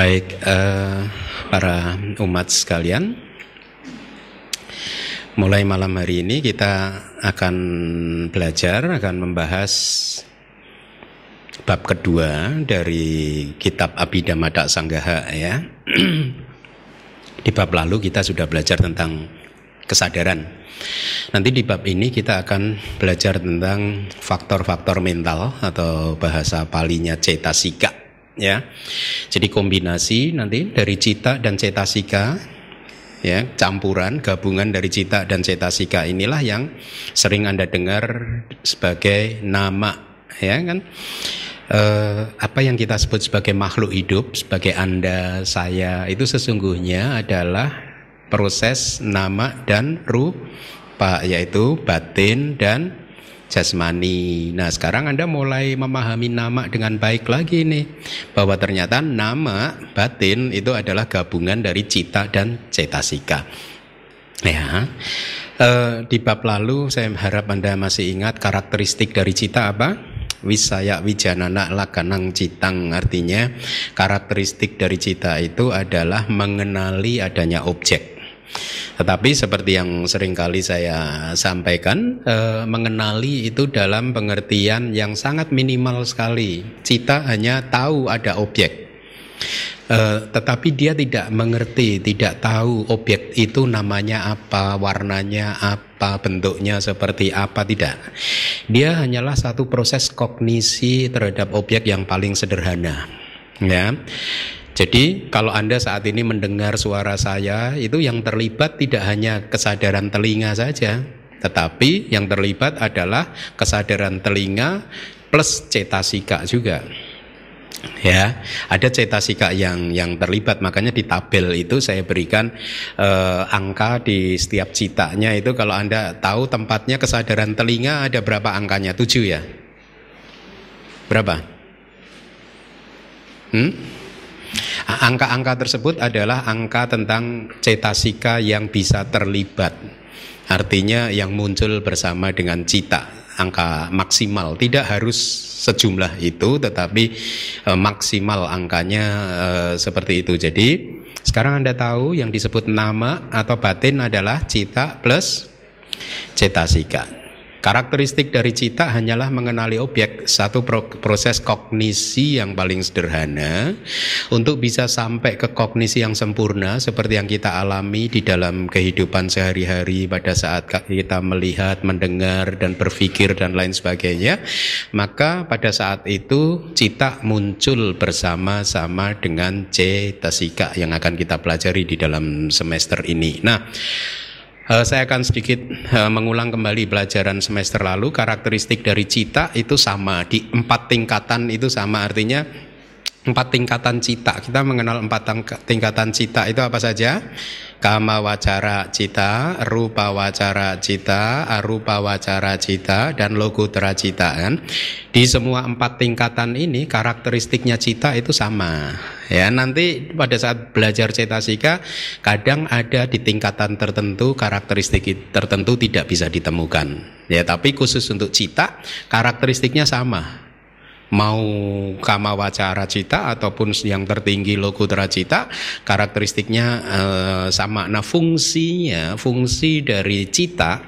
Baik, uh, para umat sekalian, mulai malam hari ini kita akan belajar, akan membahas bab kedua dari kitab Abhidhamma Sanggaha ya. di bab lalu kita sudah belajar tentang kesadaran. Nanti di bab ini kita akan belajar tentang faktor-faktor mental atau bahasa palinya cetasika ya. Jadi kombinasi nanti dari cita dan cetasika ya, campuran gabungan dari cita dan cetasika inilah yang sering Anda dengar sebagai nama ya kan. Eh, apa yang kita sebut sebagai makhluk hidup, sebagai Anda, saya itu sesungguhnya adalah proses nama dan rupa yaitu batin dan jasmani. Nah, sekarang Anda mulai memahami nama dengan baik lagi nih. Bahwa ternyata nama batin itu adalah gabungan dari cita dan cetasika. Ya. E, di bab lalu saya harap Anda masih ingat karakteristik dari cita apa? Wisaya wijanana lakanang citang artinya karakteristik dari cita itu adalah mengenali adanya objek tetapi seperti yang sering kali saya sampaikan, eh, mengenali itu dalam pengertian yang sangat minimal sekali. Cita hanya tahu ada objek. Uh, tetapi dia tidak mengerti, tidak tahu objek itu namanya apa, warnanya apa, bentuknya seperti apa, tidak. Dia hanyalah satu proses kognisi terhadap objek yang paling sederhana. Ya. Jadi kalau Anda saat ini mendengar suara saya itu yang terlibat tidak hanya kesadaran telinga saja, tetapi yang terlibat adalah kesadaran telinga plus cetasika juga. Ya, ada cetasika yang yang terlibat makanya di tabel itu saya berikan eh, angka di setiap citanya itu kalau Anda tahu tempatnya kesadaran telinga ada berapa angkanya? Tujuh ya? Berapa? Hmm? Angka-angka tersebut adalah angka tentang cetasika yang bisa terlibat. Artinya yang muncul bersama dengan cita, angka maksimal. Tidak harus sejumlah itu, tetapi e, maksimal angkanya e, seperti itu. Jadi sekarang Anda tahu yang disebut nama atau batin adalah cita plus cetasika. Karakteristik dari cita hanyalah mengenali objek, satu proses kognisi yang paling sederhana untuk bisa sampai ke kognisi yang sempurna seperti yang kita alami di dalam kehidupan sehari-hari pada saat kita melihat, mendengar dan berpikir dan lain sebagainya. Maka pada saat itu cita muncul bersama-sama dengan cetasika yang akan kita pelajari di dalam semester ini. Nah, Uh, saya akan sedikit uh, mengulang kembali pelajaran semester lalu. Karakteristik dari cita itu sama di empat tingkatan itu sama artinya empat tingkatan cita. Kita mengenal empat tingkatan cita itu apa saja? kama wacara cita, rupa wacara cita, arupa wacara cita, dan lokutra cita kan. Di semua empat tingkatan ini karakteristiknya cita itu sama. Ya, nanti pada saat belajar cetasika kadang ada di tingkatan tertentu karakteristik tertentu tidak bisa ditemukan. Ya, tapi khusus untuk cita karakteristiknya sama mau kama wacara cita ataupun yang tertinggi lokutra cita karakteristiknya eh, sama nah fungsinya fungsi dari cita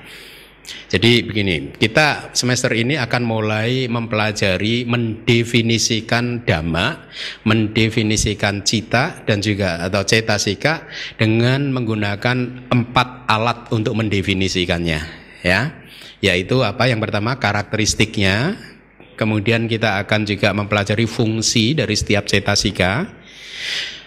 jadi begini, kita semester ini akan mulai mempelajari mendefinisikan dhamma, mendefinisikan cita dan juga atau cetasika dengan menggunakan empat alat untuk mendefinisikannya, ya. Yaitu apa? Yang pertama karakteristiknya, Kemudian kita akan juga mempelajari fungsi dari setiap cetasika.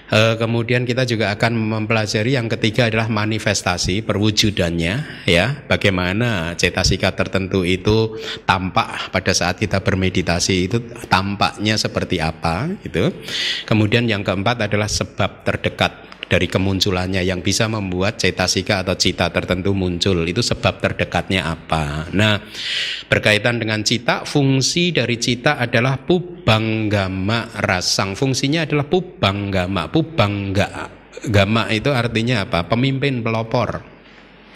E, kemudian kita juga akan mempelajari yang ketiga adalah manifestasi perwujudannya ya. Bagaimana cetasika tertentu itu tampak pada saat kita bermeditasi itu tampaknya seperti apa gitu. Kemudian yang keempat adalah sebab terdekat dari kemunculannya yang bisa membuat cetasika atau cita tertentu muncul itu sebab terdekatnya apa. Nah, berkaitan dengan cita, fungsi dari cita adalah pubanggama rasang. Fungsinya adalah pubanggama, pubangga. Gama itu artinya apa? Pemimpin pelopor.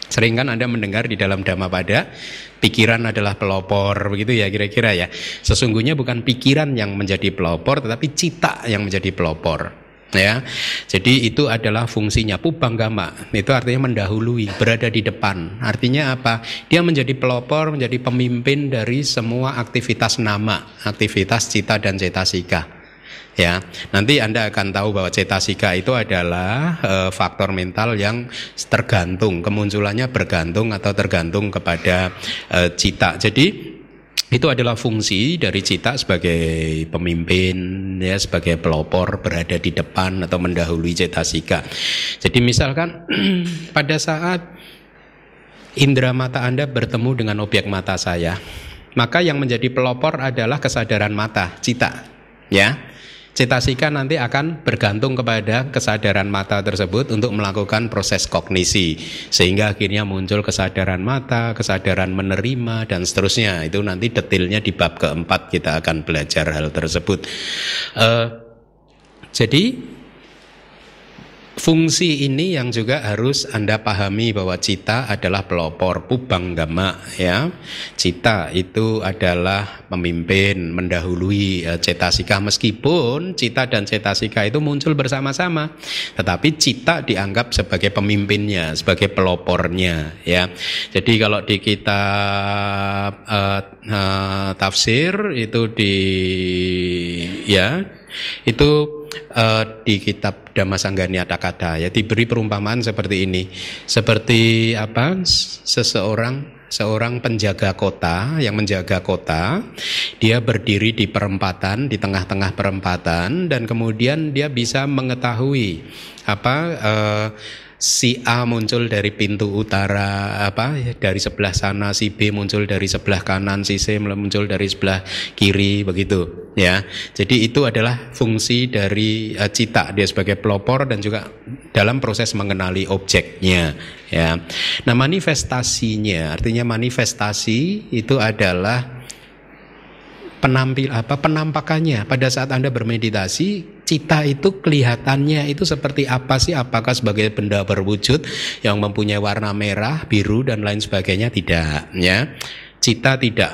Sering kan Anda mendengar di dalam Dhamma pada pikiran adalah pelopor begitu ya kira-kira ya. Sesungguhnya bukan pikiran yang menjadi pelopor tetapi cita yang menjadi pelopor ya. Jadi itu adalah fungsinya pubanggama. Itu artinya mendahului, berada di depan. Artinya apa? Dia menjadi pelopor, menjadi pemimpin dari semua aktivitas nama, aktivitas cita dan cetasika. Ya, nanti Anda akan tahu bahwa cetasika itu adalah e, faktor mental yang tergantung, kemunculannya bergantung atau tergantung kepada e, cita. Jadi itu adalah fungsi dari cita sebagai pemimpin ya sebagai pelopor berada di depan atau mendahului cetasika. Jadi misalkan pada saat indera mata Anda bertemu dengan objek mata saya, maka yang menjadi pelopor adalah kesadaran mata, cita. Ya. Cetasika nanti akan bergantung kepada kesadaran mata tersebut untuk melakukan proses kognisi sehingga akhirnya muncul kesadaran mata, kesadaran menerima dan seterusnya. Itu nanti detailnya di bab keempat kita akan belajar hal tersebut. Uh, jadi Fungsi ini yang juga harus Anda pahami bahwa cita adalah pelopor pubanggama ya. Cita itu adalah pemimpin mendahului uh, cetasika meskipun cita dan cetasika itu muncul bersama-sama. Tetapi cita dianggap sebagai pemimpinnya, sebagai pelopornya ya. Jadi kalau di kitab uh, uh, tafsir itu di ya itu uh, di kitab Dhammasanggani Kata ya diberi perumpamaan seperti ini. Seperti apa? Seseorang seorang penjaga kota yang menjaga kota, dia berdiri di perempatan, di tengah-tengah perempatan dan kemudian dia bisa mengetahui apa uh, si A muncul dari pintu utara apa dari sebelah sana si B muncul dari sebelah kanan si C muncul dari sebelah kiri begitu ya. Jadi itu adalah fungsi dari uh, cita dia sebagai pelopor dan juga dalam proses mengenali objeknya ya. Nah manifestasinya artinya manifestasi itu adalah penampil apa penampakannya pada saat Anda bermeditasi cita itu kelihatannya itu seperti apa sih apakah sebagai benda berwujud yang mempunyai warna merah biru dan lain sebagainya tidak ya cita tidak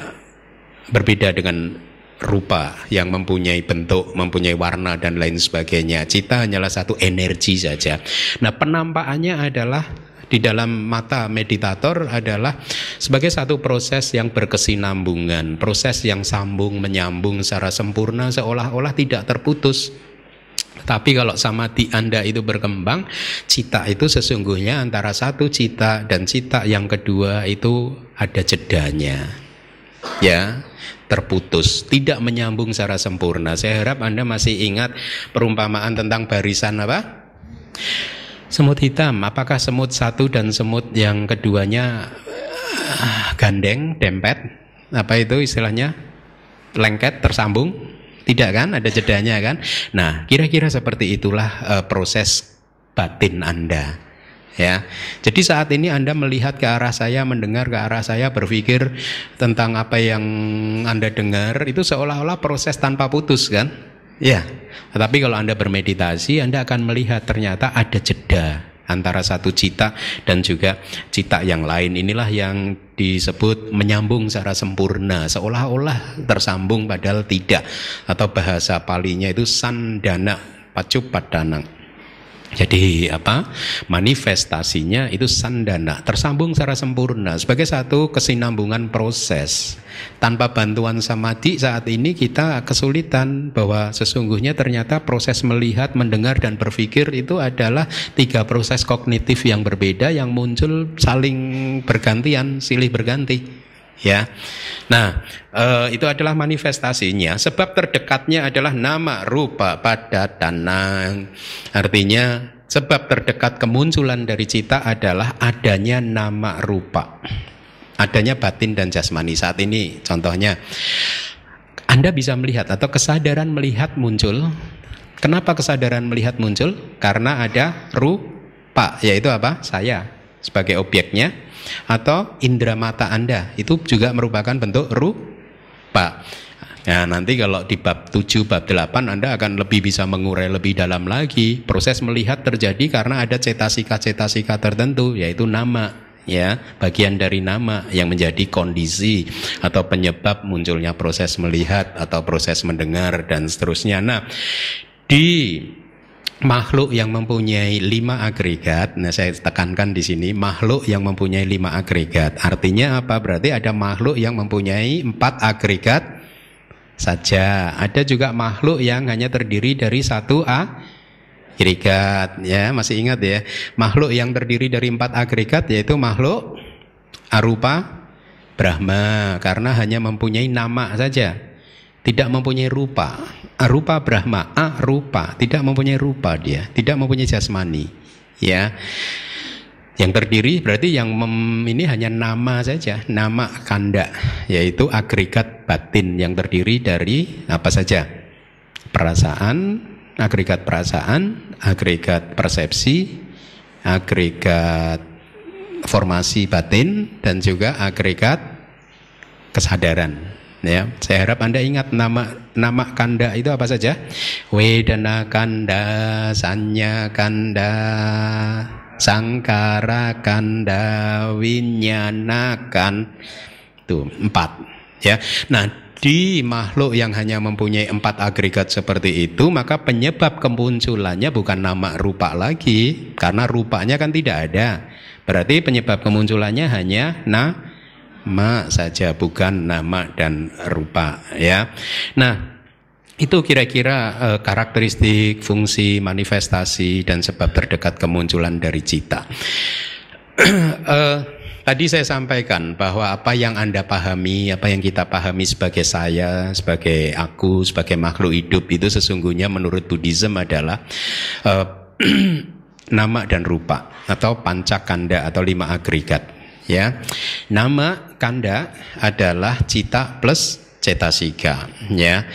berbeda dengan rupa yang mempunyai bentuk, mempunyai warna dan lain sebagainya. Cita hanyalah satu energi saja. Nah, penampakannya adalah di dalam mata meditator adalah sebagai satu proses yang berkesinambungan, proses yang sambung menyambung secara sempurna seolah-olah tidak terputus. Tapi kalau samadhi Anda itu berkembang, cita itu sesungguhnya antara satu cita dan cita yang kedua itu ada jedanya. Ya, terputus, tidak menyambung secara sempurna. Saya harap Anda masih ingat perumpamaan tentang barisan apa? Semut hitam, apakah semut satu dan semut yang keduanya uh, gandeng, dempet? Apa itu istilahnya? Lengket, tersambung? Tidak kan? Ada jedanya kan? Nah, kira-kira seperti itulah uh, proses batin Anda. Ya, jadi saat ini Anda melihat ke arah saya, mendengar ke arah saya, berpikir tentang apa yang Anda dengar, itu seolah-olah proses tanpa putus kan? Ya, tetapi kalau Anda bermeditasi, Anda akan melihat ternyata ada jeda antara satu cita dan juga cita yang lain. Inilah yang disebut menyambung secara sempurna, seolah-olah tersambung padahal tidak. Atau bahasa palinya itu sandana pacupadanang. Jadi apa? Manifestasinya itu sandana, tersambung secara sempurna sebagai satu kesinambungan proses. Tanpa bantuan samadhi saat ini kita kesulitan bahwa sesungguhnya ternyata proses melihat, mendengar dan berpikir itu adalah tiga proses kognitif yang berbeda yang muncul saling bergantian, silih berganti ya. Nah, e, itu adalah manifestasinya. Sebab terdekatnya adalah nama, rupa, pada tanang. Artinya sebab terdekat kemunculan dari cita adalah adanya nama rupa. Adanya batin dan jasmani saat ini contohnya Anda bisa melihat atau kesadaran melihat muncul. Kenapa kesadaran melihat muncul? Karena ada rupa, yaitu apa? Saya sebagai objeknya atau indera mata Anda itu juga merupakan bentuk rupa. Nah, nanti kalau di bab 7, bab 8 Anda akan lebih bisa mengurai lebih dalam lagi. Proses melihat terjadi karena ada cetasika-cetasika tertentu yaitu nama ya, bagian dari nama yang menjadi kondisi atau penyebab munculnya proses melihat atau proses mendengar dan seterusnya. Nah, di makhluk yang mempunyai lima agregat, nah saya tekankan di sini makhluk yang mempunyai lima agregat. Artinya apa? Berarti ada makhluk yang mempunyai empat agregat saja. Ada juga makhluk yang hanya terdiri dari satu agregat. Ya, masih ingat ya? Makhluk yang terdiri dari empat agregat yaitu makhluk arupa Brahma karena hanya mempunyai nama saja, tidak mempunyai rupa arupa Brahma, arupa, tidak mempunyai rupa dia, tidak mempunyai jasmani. Ya. Yang terdiri berarti yang mem, ini hanya nama saja, nama kanda, yaitu agregat batin yang terdiri dari apa saja? Perasaan, agregat perasaan, agregat persepsi, agregat formasi batin dan juga agregat kesadaran. Ya, saya harap Anda ingat nama nama kanda itu apa saja? Wedana kanda, sanya kanda, sangkara kanda, winyana kan. Tuh, empat. Ya. Nah, di makhluk yang hanya mempunyai empat agregat seperti itu, maka penyebab kemunculannya bukan nama rupa lagi, karena rupanya kan tidak ada. Berarti penyebab kemunculannya hanya na ma saja bukan nama dan rupa ya. Nah, itu kira-kira uh, karakteristik, fungsi, manifestasi dan sebab terdekat kemunculan dari cita. uh, tadi saya sampaikan bahwa apa yang Anda pahami, apa yang kita pahami sebagai saya, sebagai aku, sebagai makhluk hidup itu sesungguhnya menurut Buddhism adalah uh, nama dan rupa atau pancakanda atau lima agregat ya. Nama kanda adalah cita plus cetasika ya.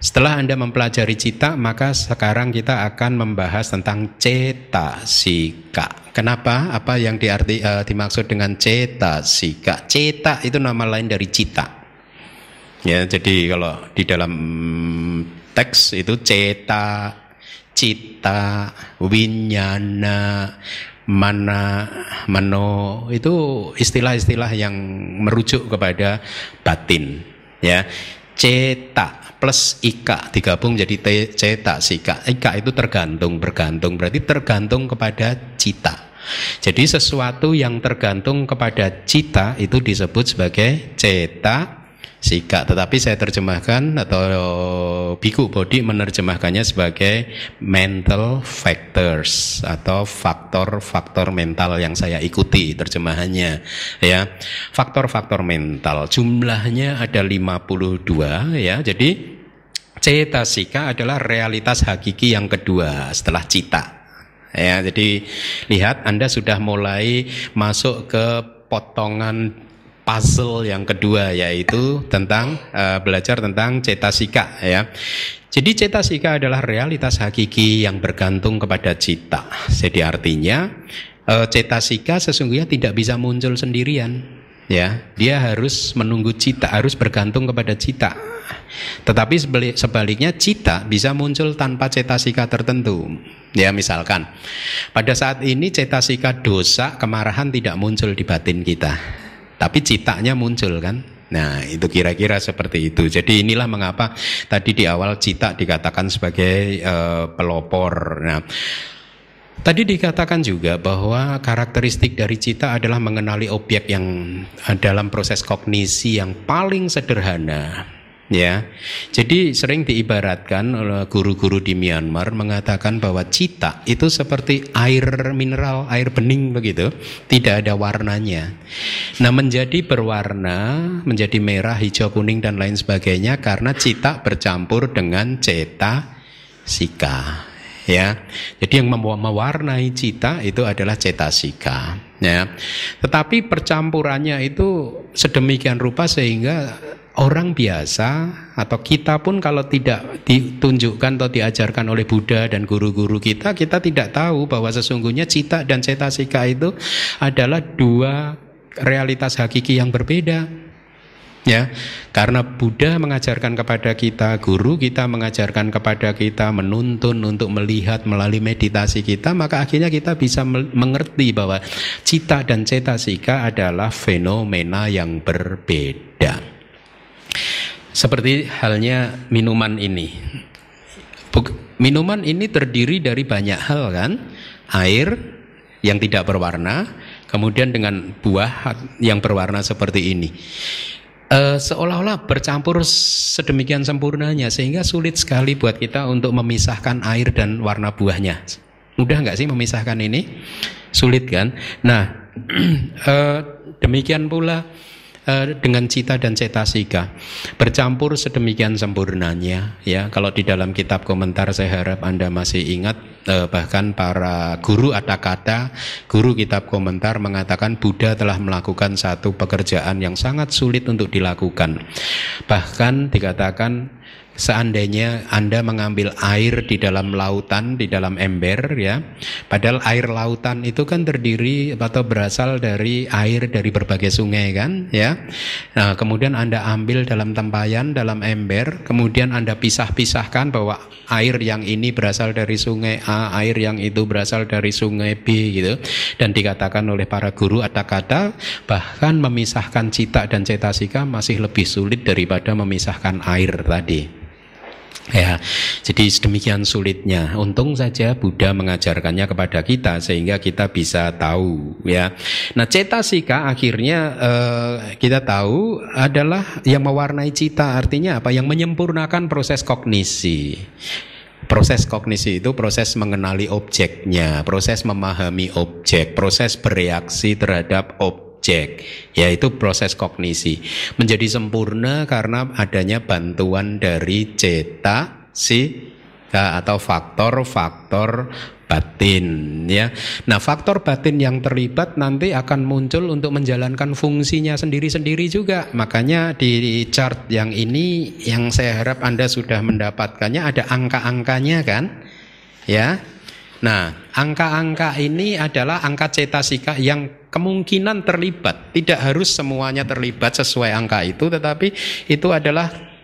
Setelah Anda mempelajari cita, maka sekarang kita akan membahas tentang cetasika. Kenapa? Apa yang diarti uh, dimaksud dengan cetasika? Ceta itu nama lain dari cita. Ya, jadi kalau di dalam teks itu ceta, cita, winyana, mana mano itu istilah-istilah yang merujuk kepada batin ya. Cetak plus ika digabung jadi cetak sika ika itu tergantung bergantung. Berarti tergantung kepada cita. Jadi sesuatu yang tergantung kepada cita itu disebut sebagai cetak sika tetapi saya terjemahkan atau biku body menerjemahkannya sebagai mental factors atau faktor-faktor mental yang saya ikuti terjemahannya ya. Faktor-faktor mental. Jumlahnya ada 52 ya. Jadi cetasika adalah realitas hakiki yang kedua setelah cita ya. Jadi lihat Anda sudah mulai masuk ke potongan puzzle yang kedua yaitu tentang uh, belajar tentang cetasika ya. Jadi cetasika adalah realitas hakiki yang bergantung kepada cita. Jadi artinya uh, cetasika sesungguhnya tidak bisa muncul sendirian ya dia harus menunggu cita harus bergantung kepada cita tetapi sebaliknya cita bisa muncul tanpa cetasika tertentu ya misalkan pada saat ini cetasika dosa kemarahan tidak muncul di batin kita tapi citanya muncul kan. Nah, itu kira-kira seperti itu. Jadi inilah mengapa tadi di awal cita dikatakan sebagai uh, pelopor. Nah, Tadi dikatakan juga bahwa karakteristik dari cita adalah mengenali objek yang dalam proses kognisi yang paling sederhana ya. Jadi sering diibaratkan oleh guru-guru di Myanmar mengatakan bahwa cita itu seperti air mineral, air bening begitu, tidak ada warnanya. Nah, menjadi berwarna, menjadi merah, hijau, kuning dan lain sebagainya karena cita bercampur dengan ceta sika ya. Jadi yang mewarnai cita itu adalah cetasika ya. Tetapi percampurannya itu sedemikian rupa sehingga orang biasa atau kita pun kalau tidak ditunjukkan atau diajarkan oleh Buddha dan guru-guru kita, kita tidak tahu bahwa sesungguhnya cita dan cetasika itu adalah dua realitas hakiki yang berbeda. Ya, karena Buddha mengajarkan kepada kita, guru kita mengajarkan kepada kita, menuntun untuk melihat melalui meditasi kita, maka akhirnya kita bisa mengerti bahwa cita dan cetasika adalah fenomena yang berbeda. Seperti halnya minuman ini. Minuman ini terdiri dari banyak hal kan? Air yang tidak berwarna, kemudian dengan buah yang berwarna seperti ini. Uh, seolah-olah bercampur sedemikian sempurnanya sehingga sulit sekali buat kita untuk memisahkan air dan warna buahnya. Mudah nggak sih memisahkan ini? Sulit kan? Nah, uh, demikian pula Eh, dengan cita dan cetasika bercampur sedemikian sempurnanya ya. Kalau di dalam kitab komentar saya harap anda masih ingat eh, bahkan para guru ada kata guru kitab komentar mengatakan Buddha telah melakukan satu pekerjaan yang sangat sulit untuk dilakukan. Bahkan dikatakan seandainya Anda mengambil air di dalam lautan, di dalam ember ya. Padahal air lautan itu kan terdiri atau berasal dari air dari berbagai sungai kan ya. Nah, kemudian Anda ambil dalam tempayan, dalam ember, kemudian Anda pisah-pisahkan bahwa air yang ini berasal dari sungai A, air yang itu berasal dari sungai B gitu. Dan dikatakan oleh para guru ada kata bahkan memisahkan cita dan cetasika masih lebih sulit daripada memisahkan air tadi. Ya, jadi sedemikian sulitnya. Untung saja Buddha mengajarkannya kepada kita sehingga kita bisa tahu ya. Nah, cetasika akhirnya eh, kita tahu adalah yang mewarnai cita artinya apa? Yang menyempurnakan proses kognisi. Proses kognisi itu proses mengenali objeknya, proses memahami objek, proses bereaksi terhadap objek objek, yaitu proses kognisi. Menjadi sempurna karena adanya bantuan dari ceta si atau faktor-faktor batin ya. Nah, faktor batin yang terlibat nanti akan muncul untuk menjalankan fungsinya sendiri-sendiri juga. Makanya di chart yang ini yang saya harap Anda sudah mendapatkannya ada angka-angkanya kan? Ya. Nah, angka-angka ini adalah angka cetasika yang kemungkinan terlibat. Tidak harus semuanya terlibat sesuai angka itu, tetapi itu adalah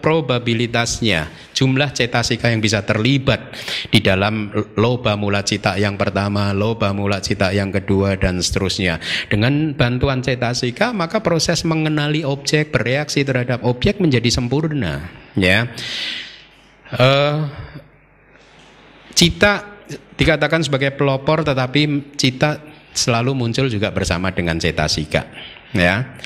probabilitasnya jumlah cetasika yang bisa terlibat di dalam loba mula cita yang pertama, loba mula cita yang kedua dan seterusnya. Dengan bantuan cetasika maka proses mengenali objek, bereaksi terhadap objek menjadi sempurna, ya. Uh, cita dikatakan sebagai pelopor tetapi cita selalu muncul juga bersama dengan cetasika ya.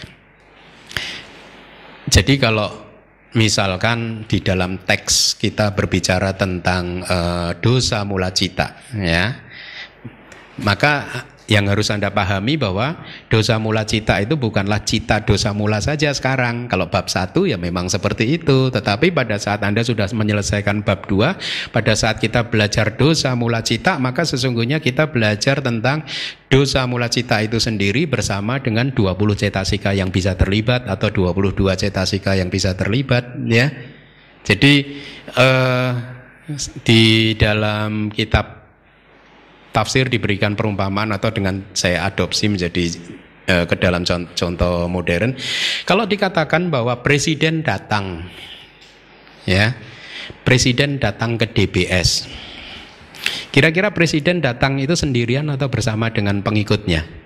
Jadi kalau misalkan di dalam teks kita berbicara tentang uh, dosa mula cita ya maka yang harus Anda pahami bahwa dosa mula cita itu bukanlah cita dosa mula saja sekarang. Kalau bab satu ya memang seperti itu. Tetapi pada saat Anda sudah menyelesaikan bab dua, pada saat kita belajar dosa mula cita, maka sesungguhnya kita belajar tentang dosa mula cita itu sendiri bersama dengan 20 cetasika yang bisa terlibat atau 22 cetasika yang bisa terlibat ya. Jadi eh, di dalam kitab tafsir diberikan perumpamaan atau dengan saya adopsi menjadi uh, ke dalam contoh modern. Kalau dikatakan bahwa presiden datang, ya, presiden datang ke DBS. Kira-kira presiden datang itu sendirian atau bersama dengan pengikutnya?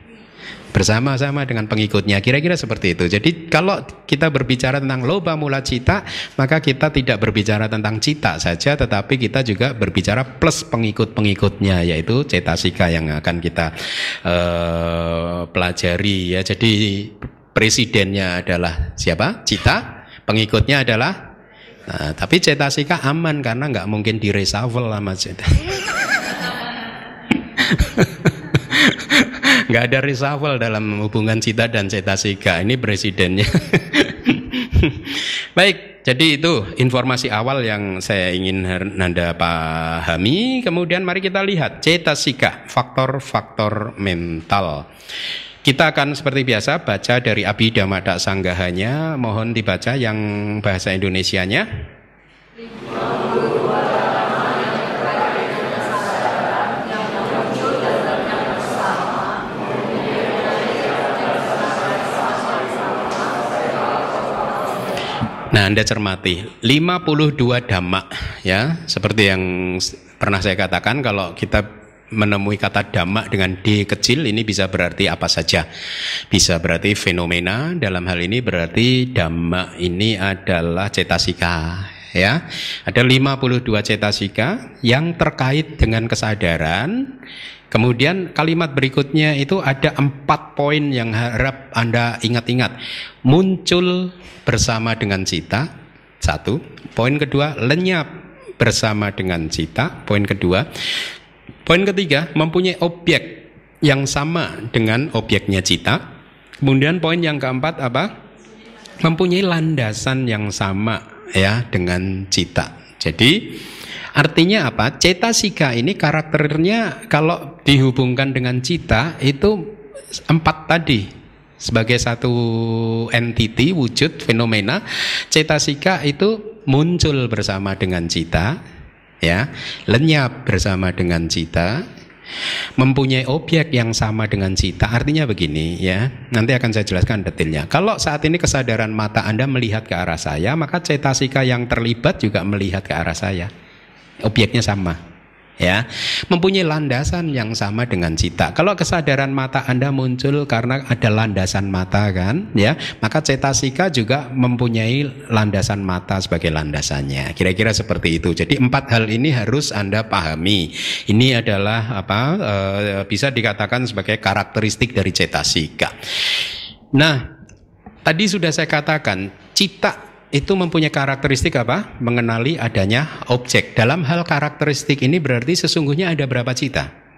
Bersama-sama dengan pengikutnya. Kira-kira seperti itu. Jadi kalau kita berbicara tentang loba mula cita, maka kita tidak berbicara tentang cita saja, tetapi kita juga berbicara plus pengikut-pengikutnya, yaitu cetasika yang akan kita uh, pelajari. Ya, jadi presidennya adalah siapa? Cita. Pengikutnya adalah Nah, tapi cetasika aman karena nggak mungkin di reshuffle sama cita. nggak ada reshuffle dalam hubungan cita dan cetasika. Ini presidennya. Baik, jadi itu informasi awal yang saya ingin Nanda pahami. Kemudian mari kita lihat cetasika, faktor-faktor mental. Kita akan seperti biasa baca dari Abhidhamma Sanggahanya. Mohon dibaca yang bahasa Indonesianya. Nah, Anda cermati 52 dhamma ya, seperti yang pernah saya katakan kalau kita menemui kata dhamma dengan D kecil ini bisa berarti apa saja. Bisa berarti fenomena, dalam hal ini berarti dhamma ini adalah cetasika ya. Ada 52 cetasika yang terkait dengan kesadaran. Kemudian kalimat berikutnya itu ada empat poin yang harap Anda ingat-ingat. Muncul bersama dengan cita, satu. Poin kedua, lenyap bersama dengan cita. Poin kedua. Poin ketiga, mempunyai objek yang sama dengan objeknya cita. Kemudian poin yang keempat apa? Mempunyai landasan yang sama ya dengan cita. Jadi artinya apa? Cetasika ini karakternya kalau dihubungkan dengan cita itu empat tadi sebagai satu entity wujud fenomena cetasika itu muncul bersama dengan cita ya lenyap bersama dengan cita mempunyai objek yang sama dengan cita. Artinya begini ya, nanti akan saya jelaskan detailnya. Kalau saat ini kesadaran mata Anda melihat ke arah saya, maka cetasika yang terlibat juga melihat ke arah saya. Objeknya sama ya mempunyai landasan yang sama dengan cita. Kalau kesadaran mata Anda muncul karena ada landasan mata kan, ya, maka cetasika juga mempunyai landasan mata sebagai landasannya. Kira-kira seperti itu. Jadi empat hal ini harus Anda pahami. Ini adalah apa e, bisa dikatakan sebagai karakteristik dari cetasika. Nah, tadi sudah saya katakan cita itu mempunyai karakteristik apa? Mengenali adanya objek. Dalam hal karakteristik ini berarti sesungguhnya ada berapa cita?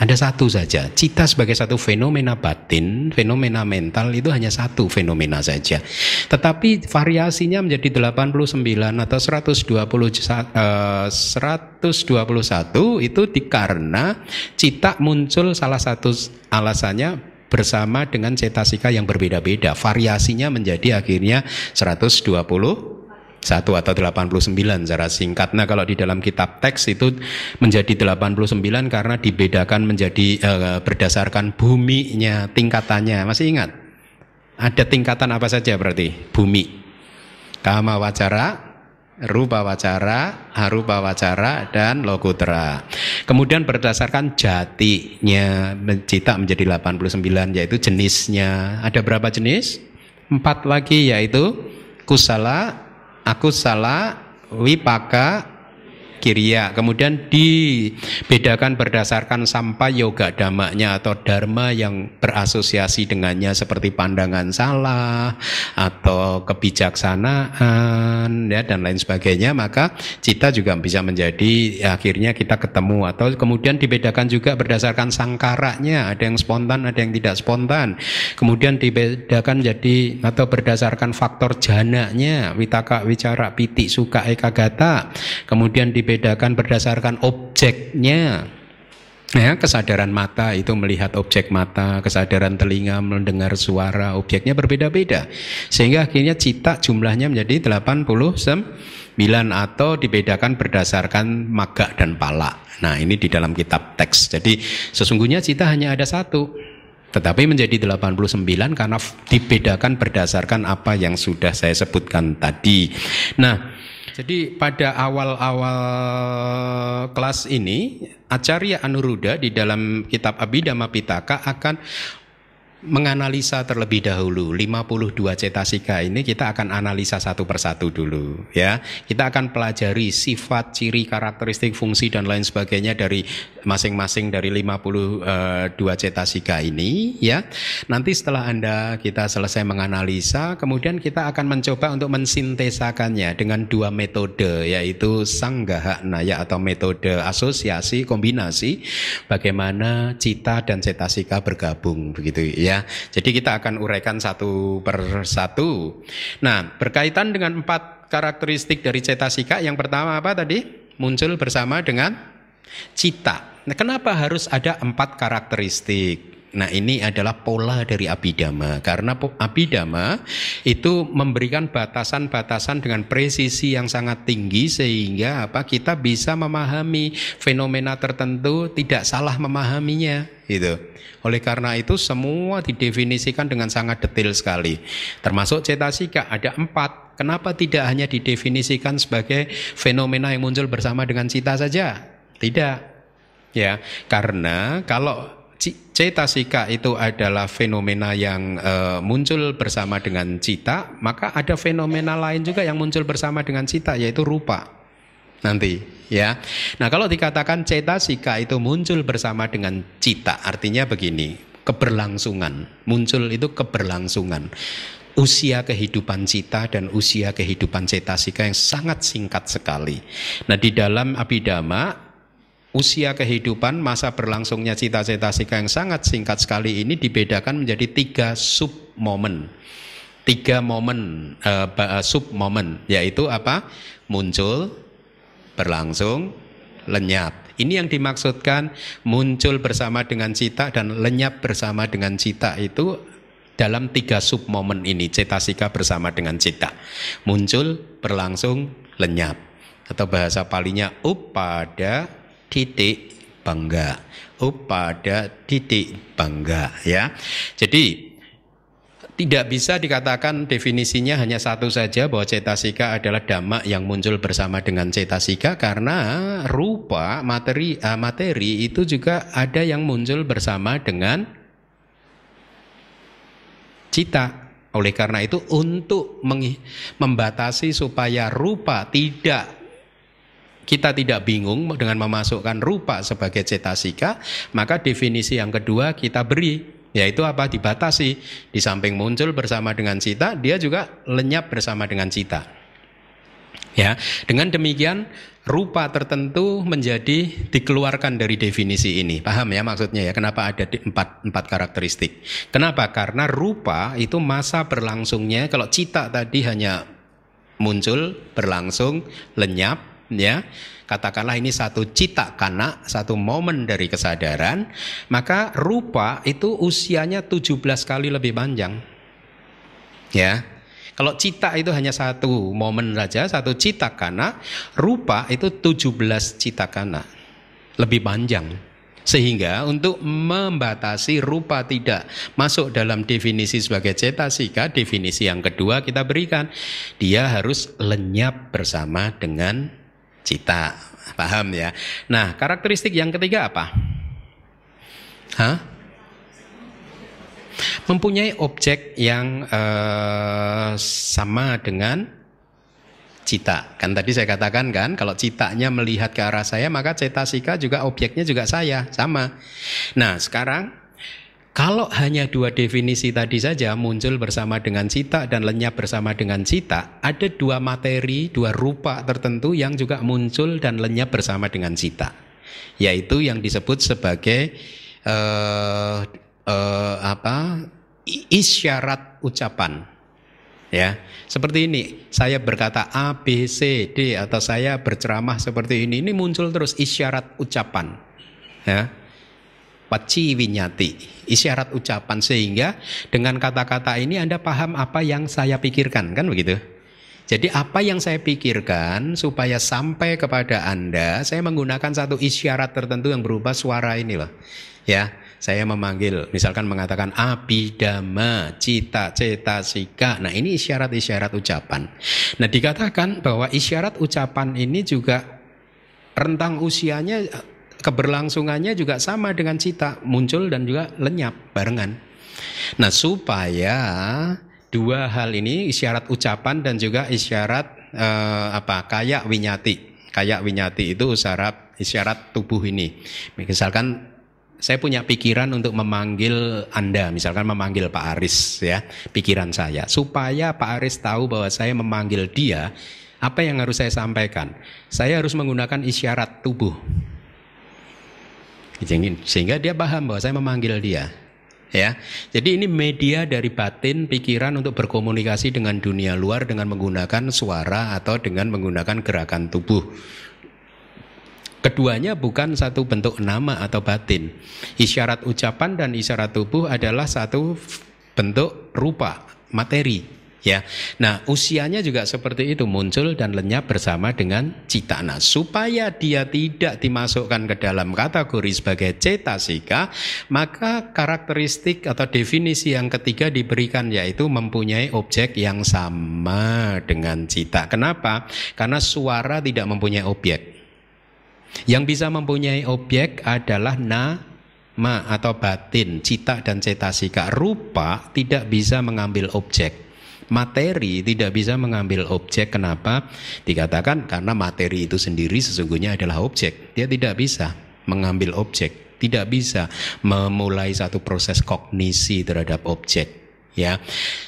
Ada satu saja. Cita sebagai satu fenomena batin, fenomena mental itu hanya satu fenomena saja. Tetapi variasinya menjadi 89 atau 120 uh, 121 itu dikarena cita muncul salah satu alasannya bersama dengan cetasika yang berbeda-beda. Variasinya menjadi akhirnya 120 satu atau 89 secara singkat. Nah kalau di dalam kitab teks itu menjadi 89 karena dibedakan menjadi uh, berdasarkan buminya, tingkatannya. Masih ingat? Ada tingkatan apa saja berarti? Bumi. Kama wacara, rupa wacara, harupa wacara, dan lokutra. Kemudian berdasarkan jatinya cita menjadi 89 yaitu jenisnya. Ada berapa jenis? Empat lagi yaitu kusala, akusala, wipaka, Kiriya. Kemudian dibedakan berdasarkan sampai yoga damanya atau dharma yang berasosiasi dengannya seperti pandangan salah atau kebijaksanaan ya dan lain sebagainya. Maka cita juga bisa menjadi ya, akhirnya kita ketemu atau kemudian dibedakan juga berdasarkan sangkaranya. Ada yang spontan, ada yang tidak spontan. Kemudian dibedakan jadi atau berdasarkan faktor jananya, witaka, wicara, piti, suka, ekagata. Kemudian dibedakan dibedakan berdasarkan objeknya. Ya, kesadaran mata itu melihat objek mata, kesadaran telinga mendengar suara, objeknya berbeda-beda. Sehingga akhirnya cita jumlahnya menjadi 89 atau dibedakan berdasarkan maga dan pala. Nah, ini di dalam kitab teks. Jadi sesungguhnya cita hanya ada satu. Tetapi menjadi 89 karena dibedakan berdasarkan apa yang sudah saya sebutkan tadi. Nah, jadi pada awal-awal kelas ini Acarya Anuruddha di dalam kitab Abhidhamma Pitaka akan menganalisa terlebih dahulu. 52 cetasika ini kita akan analisa satu persatu dulu ya. Kita akan pelajari sifat ciri karakteristik fungsi dan lain sebagainya dari masing-masing dari 52 eh, cetasika ini ya. Nanti setelah anda kita selesai menganalisa kemudian kita akan mencoba untuk mensintesakannya dengan dua metode yaitu sanggaha naya atau metode asosiasi kombinasi bagaimana cita dan cetasika bergabung begitu ya ya. Jadi kita akan uraikan satu per satu. Nah, berkaitan dengan empat karakteristik dari cetasika, yang pertama apa tadi? Muncul bersama dengan cita. Nah, kenapa harus ada empat karakteristik? Nah ini adalah pola dari abidama karena abidama itu memberikan batasan-batasan dengan presisi yang sangat tinggi sehingga apa kita bisa memahami fenomena tertentu tidak salah memahaminya gitu. Oleh karena itu semua didefinisikan dengan sangat detail sekali. Termasuk cetasika ada empat. Kenapa tidak hanya didefinisikan sebagai fenomena yang muncul bersama dengan cita saja? Tidak. Ya, karena kalau cetasika itu adalah fenomena yang uh, muncul bersama dengan cita, maka ada fenomena lain juga yang muncul bersama dengan cita yaitu rupa. Nanti ya. Nah, kalau dikatakan cetasika itu muncul bersama dengan cita, artinya begini, keberlangsungan. Muncul itu keberlangsungan. Usia kehidupan cita dan usia kehidupan cetasika yang sangat singkat sekali. Nah, di dalam Abhidhamma usia kehidupan masa berlangsungnya cita-cita sika yang sangat singkat sekali ini dibedakan menjadi tiga sub momen tiga momen uh, sub momen yaitu apa? Muncul berlangsung lenyap. Ini yang dimaksudkan muncul bersama dengan cita dan lenyap bersama dengan cita itu dalam tiga sub momen ini cetasika bersama dengan cita. Muncul berlangsung lenyap. Atau bahasa palinya upada titik bangga. Upada titik bangga ya. Jadi tidak bisa dikatakan definisinya hanya satu saja bahwa cetasika adalah dhamma yang muncul bersama dengan cetasika karena rupa materi uh, materi itu juga ada yang muncul bersama dengan cita. Oleh karena itu untuk membatasi supaya rupa tidak kita tidak bingung dengan memasukkan rupa sebagai cetasika, maka definisi yang kedua kita beri, yaitu apa? Dibatasi. Di samping muncul bersama dengan cita, dia juga lenyap bersama dengan cita. Ya, dengan demikian rupa tertentu menjadi dikeluarkan dari definisi ini. Paham ya maksudnya ya? Kenapa ada empat, empat karakteristik? Kenapa? Karena rupa itu masa berlangsungnya. Kalau cita tadi hanya muncul, berlangsung, lenyap, ya katakanlah ini satu cita kana, satu momen dari kesadaran, maka rupa itu usianya 17 kali lebih panjang. Ya. Kalau cita itu hanya satu momen saja, satu cita kana, rupa itu 17 cita kana. Lebih panjang. Sehingga untuk membatasi rupa tidak masuk dalam definisi sebagai cetasika, definisi yang kedua kita berikan. Dia harus lenyap bersama dengan cita. Paham ya? Nah, karakteristik yang ketiga apa? Hah? Mempunyai objek yang uh, sama dengan cita. Kan tadi saya katakan kan, kalau citanya melihat ke arah saya, maka cetasika juga objeknya juga saya, sama. Nah, sekarang kalau hanya dua definisi tadi saja muncul bersama dengan cita dan lenyap bersama dengan cita, ada dua materi, dua rupa tertentu yang juga muncul dan lenyap bersama dengan cita, yaitu yang disebut sebagai uh, uh, apa isyarat ucapan. Ya, seperti ini. Saya berkata A, B, C, D atau saya berceramah seperti ini. Ini muncul terus isyarat ucapan. Ya, Paci winyati, isyarat ucapan sehingga dengan kata-kata ini Anda paham apa yang saya pikirkan, kan begitu? Jadi apa yang saya pikirkan supaya sampai kepada Anda, saya menggunakan satu isyarat tertentu yang berupa suara ini loh. Ya, saya memanggil, misalkan mengatakan abidama, cita, cita, sika. Nah ini isyarat-isyarat ucapan. Nah dikatakan bahwa isyarat ucapan ini juga rentang usianya keberlangsungannya juga sama dengan cita, muncul dan juga lenyap barengan. Nah, supaya dua hal ini isyarat ucapan dan juga isyarat eh, apa? kayak winyati. Kayak winyati itu isyarat isyarat tubuh ini. Misalkan saya punya pikiran untuk memanggil Anda, misalkan memanggil Pak Aris ya, pikiran saya supaya Pak Aris tahu bahwa saya memanggil dia, apa yang harus saya sampaikan? Saya harus menggunakan isyarat tubuh sehingga dia paham bahwa saya memanggil dia ya. Jadi ini media dari batin pikiran untuk berkomunikasi dengan dunia luar dengan menggunakan suara atau dengan menggunakan gerakan tubuh. Keduanya bukan satu bentuk nama atau batin. Isyarat ucapan dan isyarat tubuh adalah satu bentuk rupa, materi ya. Nah, usianya juga seperti itu muncul dan lenyap bersama dengan cita. Nah, supaya dia tidak dimasukkan ke dalam kategori sebagai cetasika, maka karakteristik atau definisi yang ketiga diberikan yaitu mempunyai objek yang sama dengan cita. Kenapa? Karena suara tidak mempunyai objek. Yang bisa mempunyai objek adalah na Brahma atau batin, cita dan cetasika. Rupa tidak bisa mengambil objek. Materi tidak bisa mengambil objek. Kenapa? Dikatakan karena materi itu sendiri sesungguhnya adalah objek. Dia tidak bisa mengambil objek, tidak bisa memulai satu proses kognisi terhadap objek ya.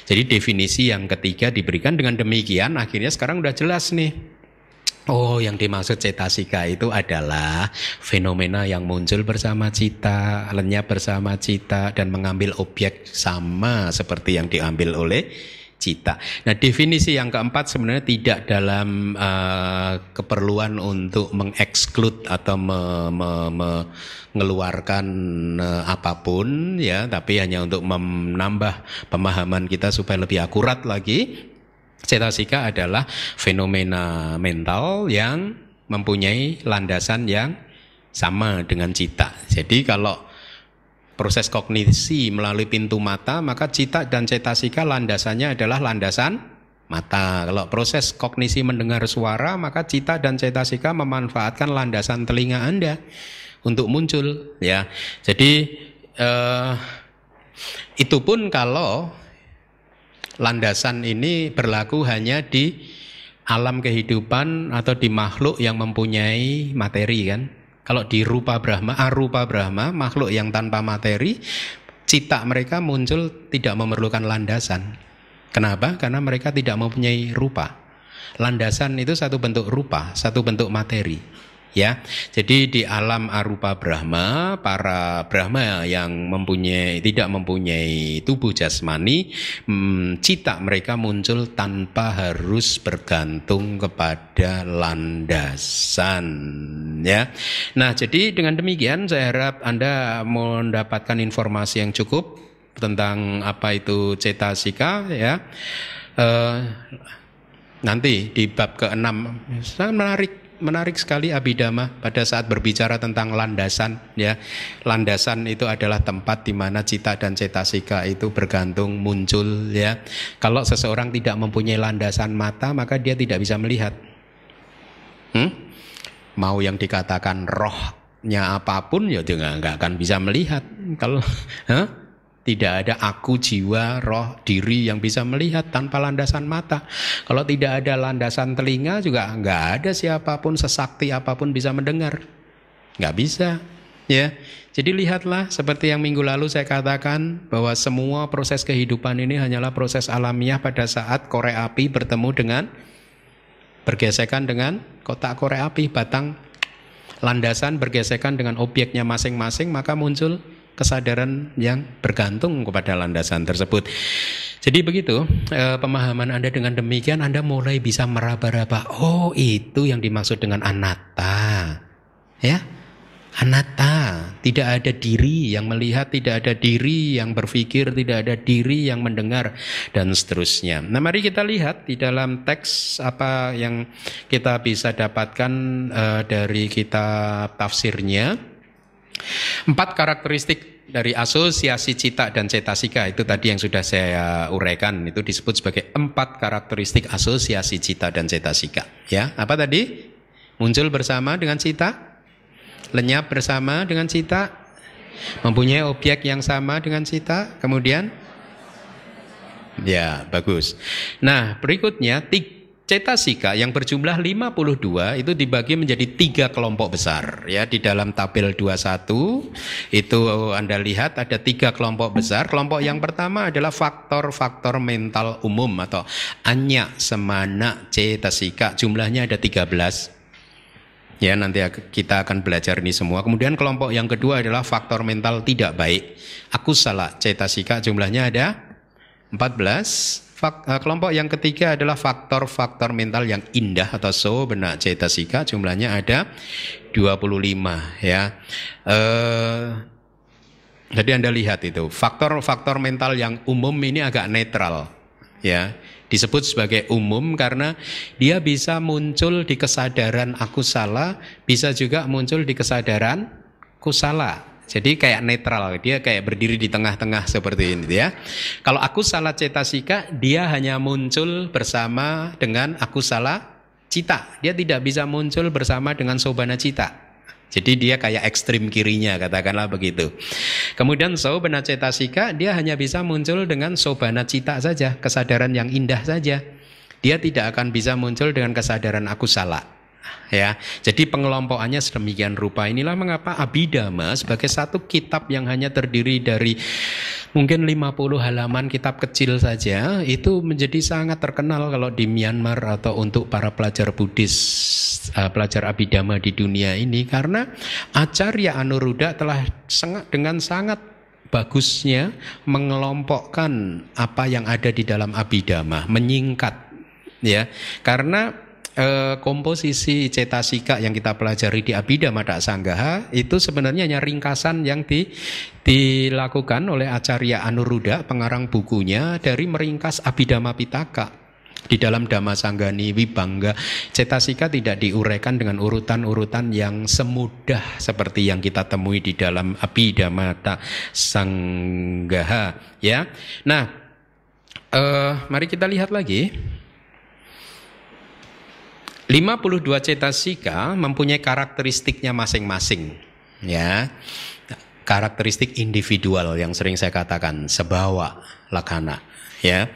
Jadi definisi yang ketiga diberikan dengan demikian akhirnya sekarang udah jelas nih Oh, yang dimaksud cetasika itu adalah fenomena yang muncul bersama cita, lenyap bersama cita, dan mengambil objek sama seperti yang diambil oleh cita. Nah, definisi yang keempat sebenarnya tidak dalam uh, keperluan untuk mengeksklud atau me, me, mengeluarkan uh, apa pun, ya, tapi hanya untuk menambah pemahaman kita supaya lebih akurat lagi Cetasika adalah fenomena mental yang mempunyai landasan yang sama dengan cita. Jadi kalau proses kognisi melalui pintu mata, maka cita dan cetasika landasannya adalah landasan mata. Kalau proses kognisi mendengar suara, maka cita dan cetasika memanfaatkan landasan telinga Anda untuk muncul, ya. Jadi eh, itu pun kalau landasan ini berlaku hanya di alam kehidupan atau di makhluk yang mempunyai materi kan. Kalau di rupa Brahma, arupa Brahma, makhluk yang tanpa materi, cita mereka muncul tidak memerlukan landasan. Kenapa? Karena mereka tidak mempunyai rupa. Landasan itu satu bentuk rupa, satu bentuk materi ya. Jadi di alam arupa Brahma, para Brahma yang mempunyai tidak mempunyai tubuh jasmani, hmm, cita mereka muncul tanpa harus bergantung kepada landasan, ya. Nah, jadi dengan demikian saya harap Anda mendapatkan informasi yang cukup tentang apa itu cetasika, ya. Uh, nanti di bab ke-6 sangat menarik menarik sekali Abhidhamma pada saat berbicara tentang landasan ya. Landasan itu adalah tempat di mana cita dan cetasika itu bergantung muncul ya. Kalau seseorang tidak mempunyai landasan mata maka dia tidak bisa melihat. Hmm? Mau yang dikatakan rohnya apa pun ya dia nggak akan bisa melihat. Kalau huh? Tidak ada aku, jiwa, roh, diri yang bisa melihat tanpa landasan mata. Kalau tidak ada landasan telinga juga nggak ada siapa pun sesakti apa pun bisa mendengar. Nggak bisa. Ya, jadi lihatlah seperti yang minggu lalu saya katakan bahwa semua proses kehidupan ini hanyalah proses alamiah pada saat korek api bertemu dengan bergesekan dengan kotak korek api batang landasan bergesekan dengan obyeknya masing-masing maka muncul kesadaran yang bergantung kepada landasan tersebut. Jadi begitu eh, pemahaman Anda dengan demikian Anda mulai bisa meraba-raba. Oh itu yang dimaksud dengan anatta, ya anatta. Tidak ada diri yang melihat, tidak ada diri yang berpikir, tidak ada diri yang mendengar dan seterusnya. Nah mari kita lihat di dalam teks apa yang kita bisa dapatkan eh, dari kitab tafsirnya. Empat karakteristik dari asosiasi cita dan cetasika itu tadi yang sudah saya uraikan itu disebut sebagai empat karakteristik asosiasi cita dan cetasika. Ya, apa tadi? Muncul bersama dengan cita, lenyap bersama dengan cita, mempunyai objek yang sama dengan cita, kemudian ya bagus. Nah berikutnya tiga Cetasika yang berjumlah 52 itu dibagi menjadi tiga kelompok besar ya. Di dalam tabel 21 itu Anda lihat ada tiga kelompok besar. Kelompok yang pertama adalah faktor-faktor mental umum atau anya semana cetasika. Jumlahnya ada 13 ya nanti kita akan belajar ini semua. Kemudian kelompok yang kedua adalah faktor mental tidak baik. Aku salah cetasika jumlahnya ada 14 Eh, kelompok yang ketiga adalah faktor-faktor mental yang indah atau so benak cetasika jumlahnya ada 25 ya. Eh, jadi Anda lihat itu faktor-faktor mental yang umum ini agak netral ya. Disebut sebagai umum karena dia bisa muncul di kesadaran aku salah, bisa juga muncul di kesadaran kusala. Jadi kayak netral, dia kayak berdiri di tengah-tengah seperti ini ya. Kalau aku salah cetasika, dia hanya muncul bersama dengan aku salah cita. Dia tidak bisa muncul bersama dengan sobana cita. Jadi dia kayak ekstrim kirinya katakanlah begitu. Kemudian sobana cetasika dia hanya bisa muncul dengan sobana cita saja, kesadaran yang indah saja. Dia tidak akan bisa muncul dengan kesadaran aku salah ya. Jadi pengelompokannya sedemikian rupa. Inilah mengapa Abhidhamma sebagai satu kitab yang hanya terdiri dari mungkin 50 halaman kitab kecil saja itu menjadi sangat terkenal kalau di Myanmar atau untuk para pelajar Buddhis uh, pelajar Abhidhamma di dunia ini karena Acarya Anuruddha telah dengan sangat bagusnya mengelompokkan apa yang ada di dalam Abhidhamma, menyingkat ya. Karena eh, komposisi cetasika yang kita pelajari di Abhidhamma Sanggaha itu sebenarnya hanya ringkasan yang di, dilakukan oleh Acarya Anuruddha pengarang bukunya dari meringkas Abhidhamma Pitaka di dalam Dhamma Sanggani Wibangga cetasika tidak diuraikan dengan urutan-urutan yang semudah seperti yang kita temui di dalam Abhidhamma Sanggaha ya. Nah, eh, mari kita lihat lagi 52 cetasika mempunyai karakteristiknya masing-masing. Ya karakteristik individual yang sering saya katakan sebawa lakana. Ya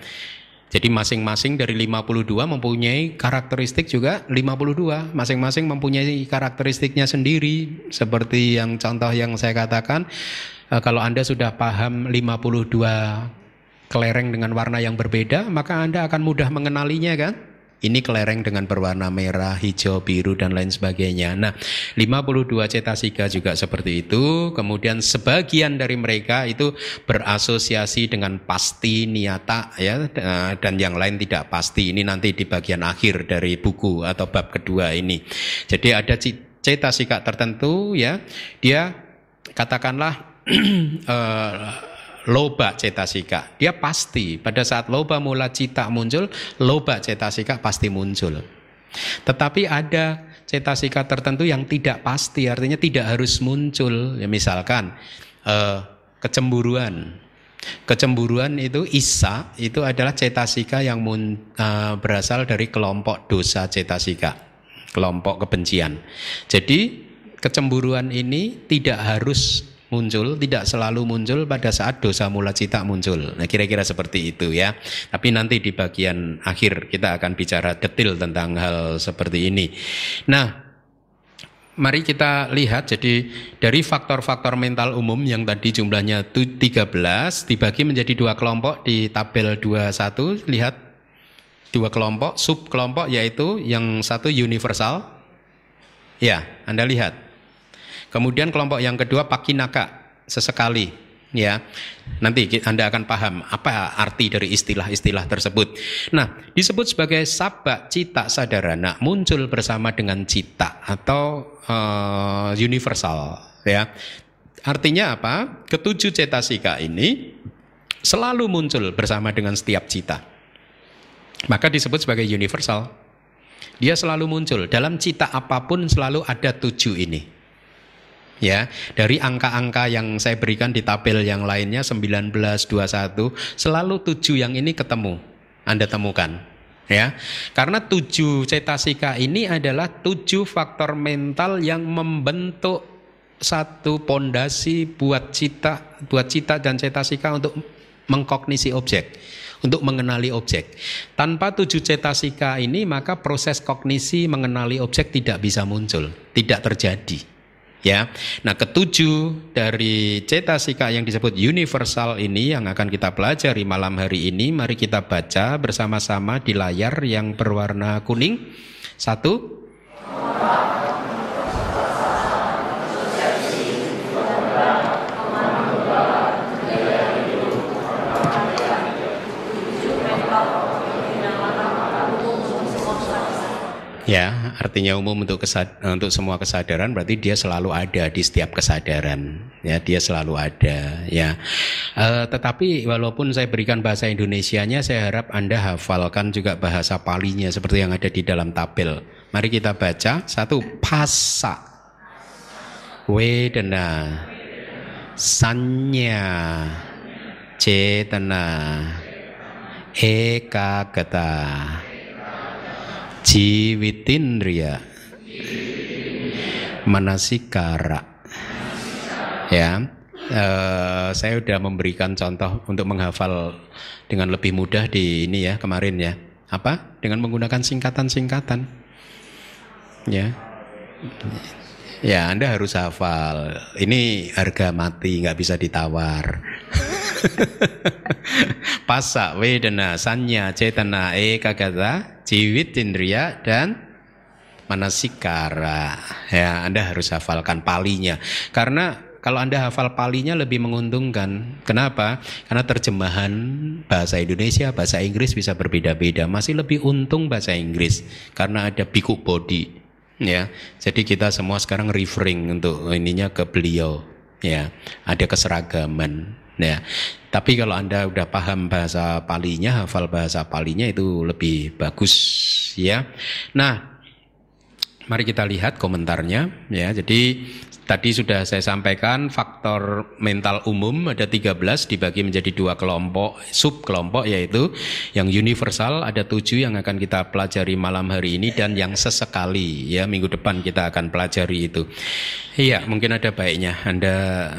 jadi masing-masing dari 52 mempunyai karakteristik juga 52 masing-masing mempunyai karakteristiknya sendiri seperti yang contoh yang saya katakan eh, kalau Anda sudah paham 52 kelereng dengan warna yang berbeda maka Anda akan mudah mengenalinya kan ini kelereng dengan berwarna merah, hijau, biru dan lain sebagainya. Nah, 52 cetasika juga seperti itu. Kemudian sebagian dari mereka itu berasosiasi dengan pasti niata ya dan yang lain tidak pasti. Ini nanti di bagian akhir dari buku atau bab kedua ini. Jadi ada cetasika tertentu ya, dia katakanlah uh, loba cetasika. Dia pasti pada saat loba mula cita muncul, loba cetasika pasti muncul. Tetapi ada cetasika tertentu yang tidak pasti, artinya tidak harus muncul. Ya, misalkan eh, kecemburuan. Kecemburuan itu isa itu adalah cetasika yang mun, eh, berasal dari kelompok dosa cetasika, kelompok kebencian. Jadi kecemburuan ini tidak harus muncul tidak selalu muncul pada saat dosa mula cita muncul. Nah, kira-kira seperti itu ya. Tapi nanti di bagian akhir kita akan bicara detail tentang hal seperti ini. Nah, mari kita lihat jadi dari faktor-faktor mental umum yang tadi jumlahnya 13 dibagi menjadi dua kelompok di tabel 21 lihat dua kelompok sub kelompok yaitu yang satu universal ya Anda lihat Kemudian kelompok yang kedua pakinaka sesekali ya. Nanti Anda akan paham apa arti dari istilah-istilah tersebut. Nah, disebut sebagai sabak cita sadarana muncul bersama dengan cita atau uh, universal ya. Artinya apa? Ketujuh cetasika ini selalu muncul bersama dengan setiap cita. Maka disebut sebagai universal. Dia selalu muncul dalam cita apa pun selalu ada tujuh ini ya dari angka-angka yang saya berikan di tabel yang lainnya 19 21 selalu tujuh yang ini ketemu Anda temukan ya karena tujuh cetasika ini adalah tujuh faktor mental yang membentuk satu pondasi buat cita buat cita dan cetasika untuk mengkognisi objek untuk mengenali objek. Tanpa tujuh cetasika ini maka proses kognisi mengenali objek tidak bisa muncul, tidak terjadi ya. Nah, ketujuh dari cetasika yang disebut universal ini yang akan kita pelajari malam hari ini, mari kita baca bersama-sama di layar yang berwarna kuning. Satu. Ya, artinya umum untuk kesad untuk semua kesadaran berarti dia selalu ada di setiap kesadaran. Ya, dia selalu ada. Ya, e, tetapi walaupun saya berikan bahasa Indonesianya, saya harap anda hafalkan juga bahasa Palinya seperti yang ada di dalam tabel. Mari kita baca satu pasa, wedana, sanya, cetana, ekagata. Jiwitindriya Manasikara. Ya. Uh, saya sudah memberikan contoh untuk menghafal dengan lebih mudah di ini ya kemarin ya. Apa? Dengan menggunakan singkatan-singkatan. Ya. Ya, Anda harus hafal. Ini harga mati, nggak bisa ditawar. Pasa, wedana, sanya, cetana, eka kata, jiwit, indriya, dan manasikara. Ya, Anda harus hafalkan palinya. Karena kalau Anda hafal palinya lebih menguntungkan. Kenapa? Karena terjemahan bahasa Indonesia, bahasa Inggris bisa berbeda-beda. Masih lebih untung bahasa Inggris karena ada biku body. Ya, jadi kita semua sekarang referring untuk ininya ke beliau. Ya, ada keseragaman. Ya, tapi kalau anda udah paham bahasa palinya, hafal bahasa palinya itu lebih bagus. Ya, nah Mari kita lihat komentarnya ya. Jadi tadi sudah saya sampaikan faktor mental umum ada 13 dibagi menjadi dua kelompok sub kelompok yaitu yang universal ada tujuh yang akan kita pelajari malam hari ini dan yang sesekali ya minggu depan kita akan pelajari itu. Iya, mungkin ada baiknya Anda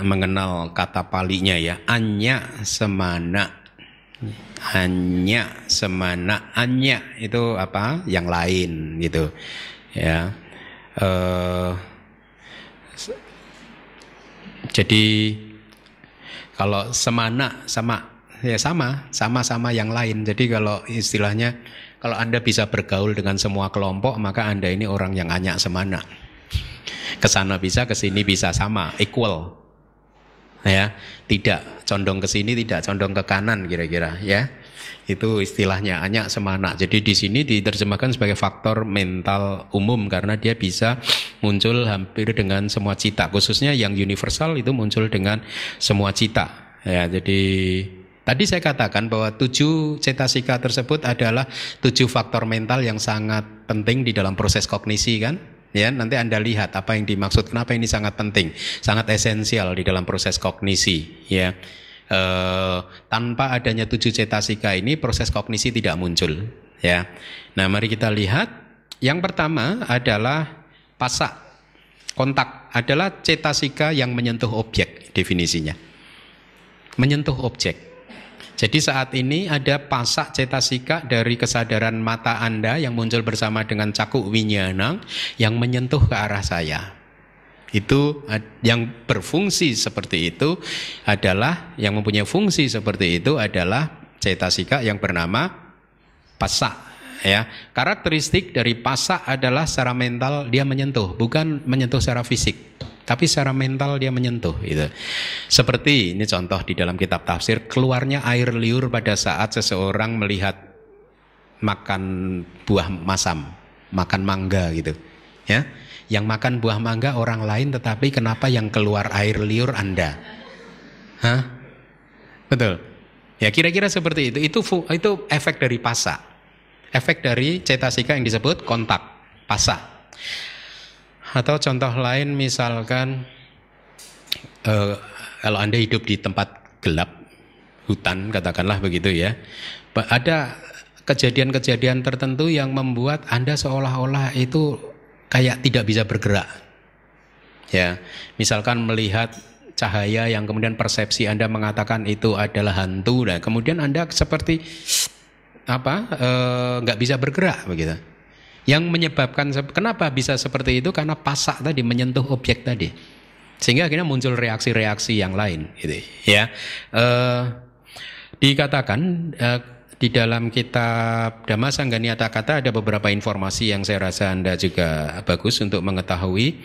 mengenal kata palinya ya. Anya semana hanya semana anya itu apa yang lain gitu ya uh, jadi kalau semana sama ya sama sama-sama yang lain. Jadi kalau istilahnya kalau anda bisa bergaul dengan semua kelompok maka anda ini orang yang anyak semana ke sana bisa ke sini bisa sama equal. Ya tidak condong ke sini tidak condong ke kanan kira-kira ya itu istilahnya hanya semana. Jadi di sini diterjemahkan sebagai faktor mental umum karena dia bisa muncul hampir dengan semua cita. Khususnya yang universal itu muncul dengan semua cita. Ya, jadi tadi saya katakan bahwa tujuh cetasika tersebut adalah tujuh faktor mental yang sangat penting di dalam proses kognisi kan? Ya, nanti Anda lihat apa yang dimaksud kenapa ini sangat penting, sangat esensial di dalam proses kognisi, ya eh, tanpa adanya tujuh cetasika ini proses kognisi tidak muncul ya. Nah, mari kita lihat yang pertama adalah pasak kontak adalah cetasika yang menyentuh objek definisinya. Menyentuh objek. Jadi saat ini ada pasak cetasika dari kesadaran mata Anda yang muncul bersama dengan cakuk winyanang yang menyentuh ke arah saya. Itu yang berfungsi seperti itu adalah yang mempunyai fungsi seperti itu adalah cetasika yang bernama pasak ya. Karakteristik dari pasak adalah secara mental dia menyentuh, bukan menyentuh secara fisik, tapi secara mental dia menyentuh itu. Seperti ini contoh di dalam kitab tafsir keluarnya air liur pada saat seseorang melihat makan buah masam, makan mangga gitu. Ya yang makan buah mangga orang lain tetapi kenapa yang keluar air liur Anda? Hah? Betul. Ya kira-kira seperti itu. Itu itu efek dari pasa. Efek dari cetasika yang disebut kontak pasa. Atau contoh lain misalkan uh, kalau Anda hidup di tempat gelap hutan katakanlah begitu ya. Ada kejadian-kejadian tertentu yang membuat Anda seolah-olah itu kayak tidak bisa bergerak. Ya, misalkan melihat cahaya yang kemudian persepsi Anda mengatakan itu adalah hantu, dan kemudian Anda seperti apa eh, nggak e, bisa bergerak begitu. Yang menyebabkan kenapa bisa seperti itu karena pasak tadi menyentuh objek tadi, sehingga akhirnya muncul reaksi-reaksi yang lain, gitu. Ya, e, dikatakan e, di dalam kitab Dhamma Sangganiata Kata ada beberapa informasi yang saya rasa Anda juga bagus untuk mengetahui.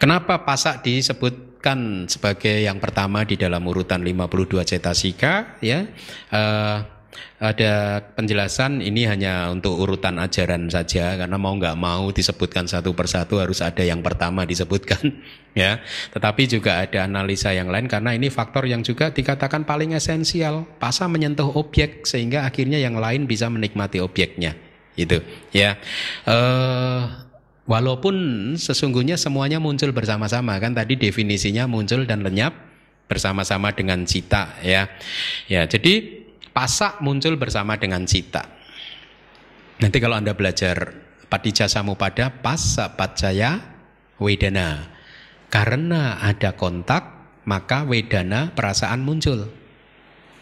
Kenapa pasak disebutkan sebagai yang pertama di dalam urutan 52 cetasika ya? Uh, ada penjelasan ini hanya untuk urutan ajaran saja karena mau nggak mau disebutkan satu persatu harus ada yang pertama disebutkan ya. Tetapi juga ada analisa yang lain karena ini faktor yang juga dikatakan paling esensial. Pasa menyentuh objek sehingga akhirnya yang lain bisa menikmati objeknya itu ya. Uh, walaupun sesungguhnya semuanya muncul bersama-sama kan tadi definisinya muncul dan lenyap bersama-sama dengan cita ya. Ya jadi Pasak muncul bersama dengan cita. Nanti kalau Anda belajar Patija Samupada, Pasa Pacaya Wedana. Karena ada kontak, maka wedana perasaan muncul.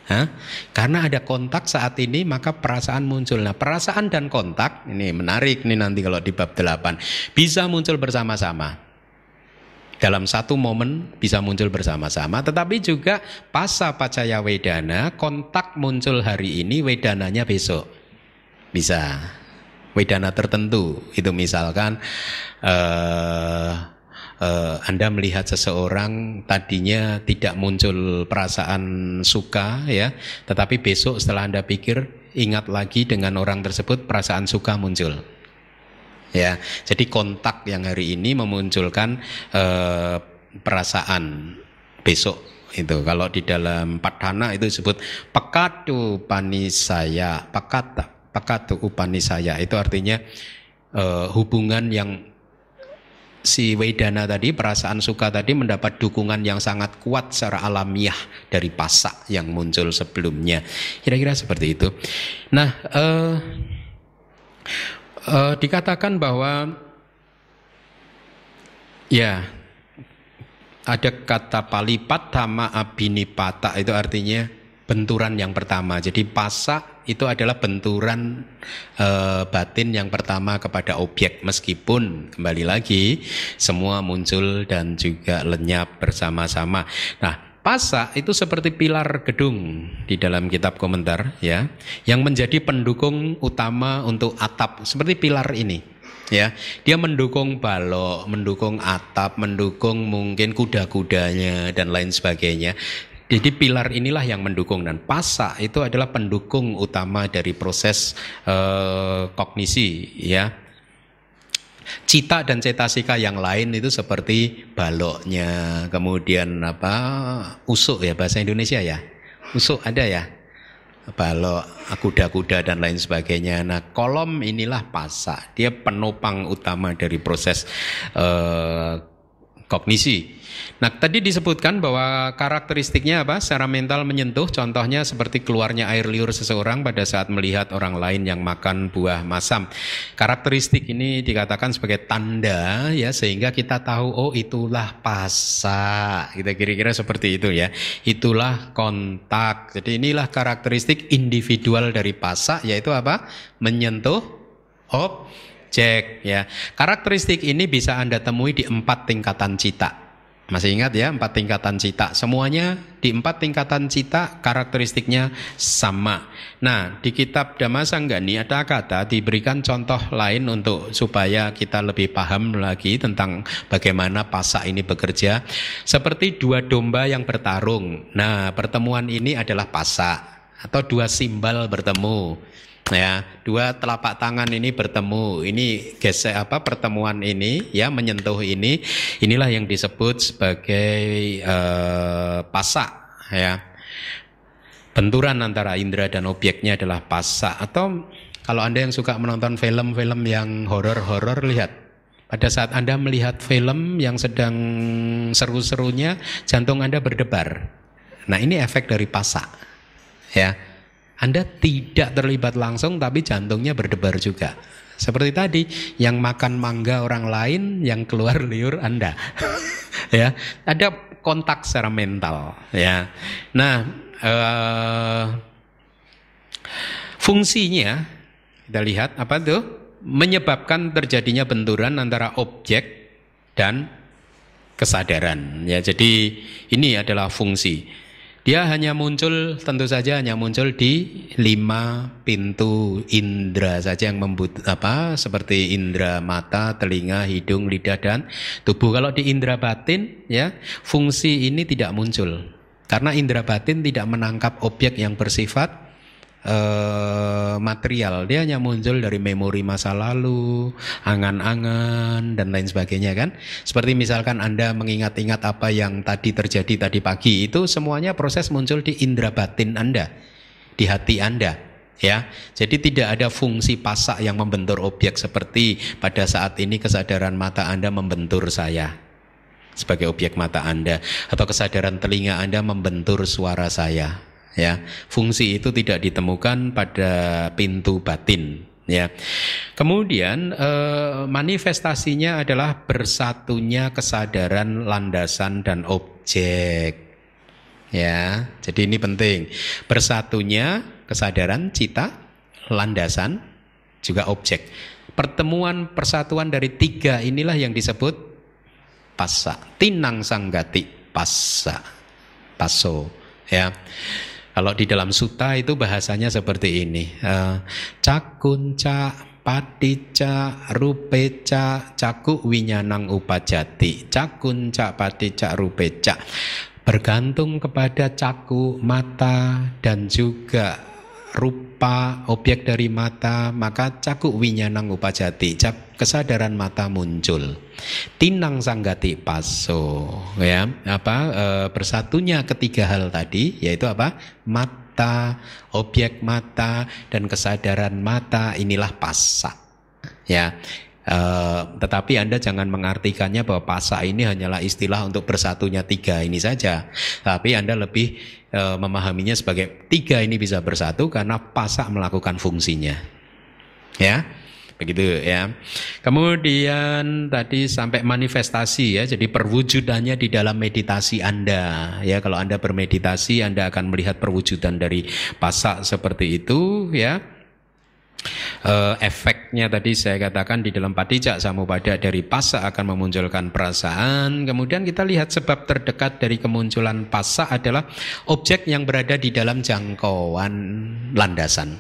Hah? Karena ada kontak saat ini maka perasaan muncul. Nah perasaan dan kontak ini menarik nih nanti kalau di bab 8 bisa muncul bersama-sama. Dalam satu momen bisa muncul bersama-sama tetapi juga pasa pacaya wedana kontak muncul hari ini wedananya besok. Bisa. Wedana tertentu itu misalkan uh, uh, Anda melihat seseorang tadinya tidak muncul perasaan suka ya, tetapi besok setelah Anda pikir ingat lagi dengan orang tersebut perasaan suka muncul. Ya, jadi kontak yang hari ini memunculkan uh, perasaan besok itu kalau di dalam padhana itu disebut pekatu panisaya pekata pekatu upanisaya itu artinya uh, hubungan yang si Wedana tadi, perasaan suka tadi mendapat dukungan yang sangat kuat secara alamiah dari pasak yang muncul sebelumnya. Kira-kira seperti itu. Nah, uh, uh, dikatakan bahwa ya ada kata palipat sama abinipata itu artinya benturan yang pertama. Jadi pasak itu adalah benturan e, batin yang pertama kepada objek meskipun kembali lagi semua muncul dan juga lenyap bersama-sama. Nah, pasak itu seperti pilar gedung di dalam kitab komentar ya, yang menjadi pendukung utama untuk atap seperti pilar ini ya dia mendukung balok mendukung atap mendukung mungkin kuda-kudanya dan lain sebagainya jadi pilar inilah yang mendukung dan pasa itu adalah pendukung utama dari proses uh, kognisi ya. Cita dan cetasika yang lain itu seperti baloknya, kemudian apa usuk ya bahasa Indonesia ya. Usuk ada ya. Balok, kuda-kuda dan lain sebagainya. Nah, kolom inilah pasa. Dia penopang utama dari proses uh, kognisi. Nah, tadi disebutkan bahwa karakteristiknya apa? Secara mental menyentuh, contohnya seperti keluarnya air liur seseorang pada saat melihat orang lain yang makan buah masam. Karakteristik ini dikatakan sebagai tanda ya sehingga kita tahu oh itulah pasa. Kita kira-kira seperti itu ya. Itulah kontak. Jadi inilah karakteristik individual dari pasa yaitu apa? Menyentuh objek ya. Karakteristik ini bisa Anda temui di empat tingkatan cita. Masih ingat ya empat tingkatan cita. Semuanya di empat tingkatan cita karakteristiknya sama. Nah di kitab Damasanggani ada kata diberikan contoh lain untuk supaya kita lebih paham lagi tentang bagaimana pasak ini bekerja. Seperti dua domba yang bertarung. Nah pertemuan ini adalah pasak atau dua simbal bertemu ya dua telapak tangan ini bertemu. Ini gesek apa pertemuan ini ya menyentuh ini. Inilah yang disebut sebagai uh, pasak ya. Benturan antara indera dan objeknya adalah pasak. Atau kalau anda yang suka menonton film-film yang horor-horor lihat. Pada saat anda melihat film yang sedang seru-serunya jantung anda berdebar. Nah ini efek dari pasak ya anda tidak terlibat langsung tapi jantungnya berdebar juga. Seperti tadi, yang makan mangga orang lain, yang keluar liur Anda. ya, ada kontak secara mental, ya. Nah, uh, fungsinya kita lihat apa tuh? Menyebabkan terjadinya benturan antara objek dan kesadaran. Ya, jadi ini adalah fungsi. Dia hanya muncul, tentu saja hanya muncul di lima pintu indera saja yang membut apa seperti indera mata, telinga, hidung, lidah dan tubuh. Kalau di indera batin, ya fungsi ini tidak muncul karena indera batin tidak menangkap objek yang bersifat uh, material. Dia hanya muncul dari memori masa lalu angan-angan dan lain sebagainya kan? Seperti misalkan anda mengingat-ingat apa yang tadi terjadi tadi pagi itu semuanya proses muncul di indera batin anda di hati anda ya. Jadi tidak ada fungsi pasak yang membentur objek seperti pada saat ini kesadaran mata anda membentur saya sebagai objek mata Anda atau kesadaran telinga Anda membentur suara saya ya fungsi itu tidak ditemukan pada pintu batin ya. Kemudian eh, manifestasinya adalah bersatunya kesadaran landasan dan objek. Ya, jadi ini penting. Bersatunya kesadaran cita, landasan, juga objek. Pertemuan persatuan dari tiga inilah yang disebut pasa. Tinang sanggati pasa. Paso. Ya. Kalau di dalam suta itu bahasanya seperti ini. Uh, cakunca patica rupeca caku winyanang upajati cakunca patica rupeca bergantung kepada caku mata dan juga rupa objek dari mata maka caku winyanang upajati kesadaran mata muncul. Tinang sanggati paso. Ya apa e, bersatunya ketiga hal tadi yaitu apa? Mata objek mata dan kesadaran mata. Inilah pasa ya Uh, tetapi Anda jangan mengartikannya bahwa pasa ini hanyalah istilah untuk bersatunya tiga ini saja. Tapi Anda lebih uh, memahaminya sebagai tiga ini bisa bersatu karena pasa melakukan fungsinya. Ya, begitu ya. Kemudian tadi sampai manifestasi ya, jadi perwujudannya di dalam meditasi Anda ya. Kalau Anda bermeditasi, Anda akan melihat perwujudan dari pasak seperti itu ya uh, efeknya tadi saya katakan di dalam patijak samupada dari pasa akan memunculkan perasaan. Kemudian kita lihat sebab terdekat dari kemunculan pasa adalah objek yang berada di dalam jangkauan landasan.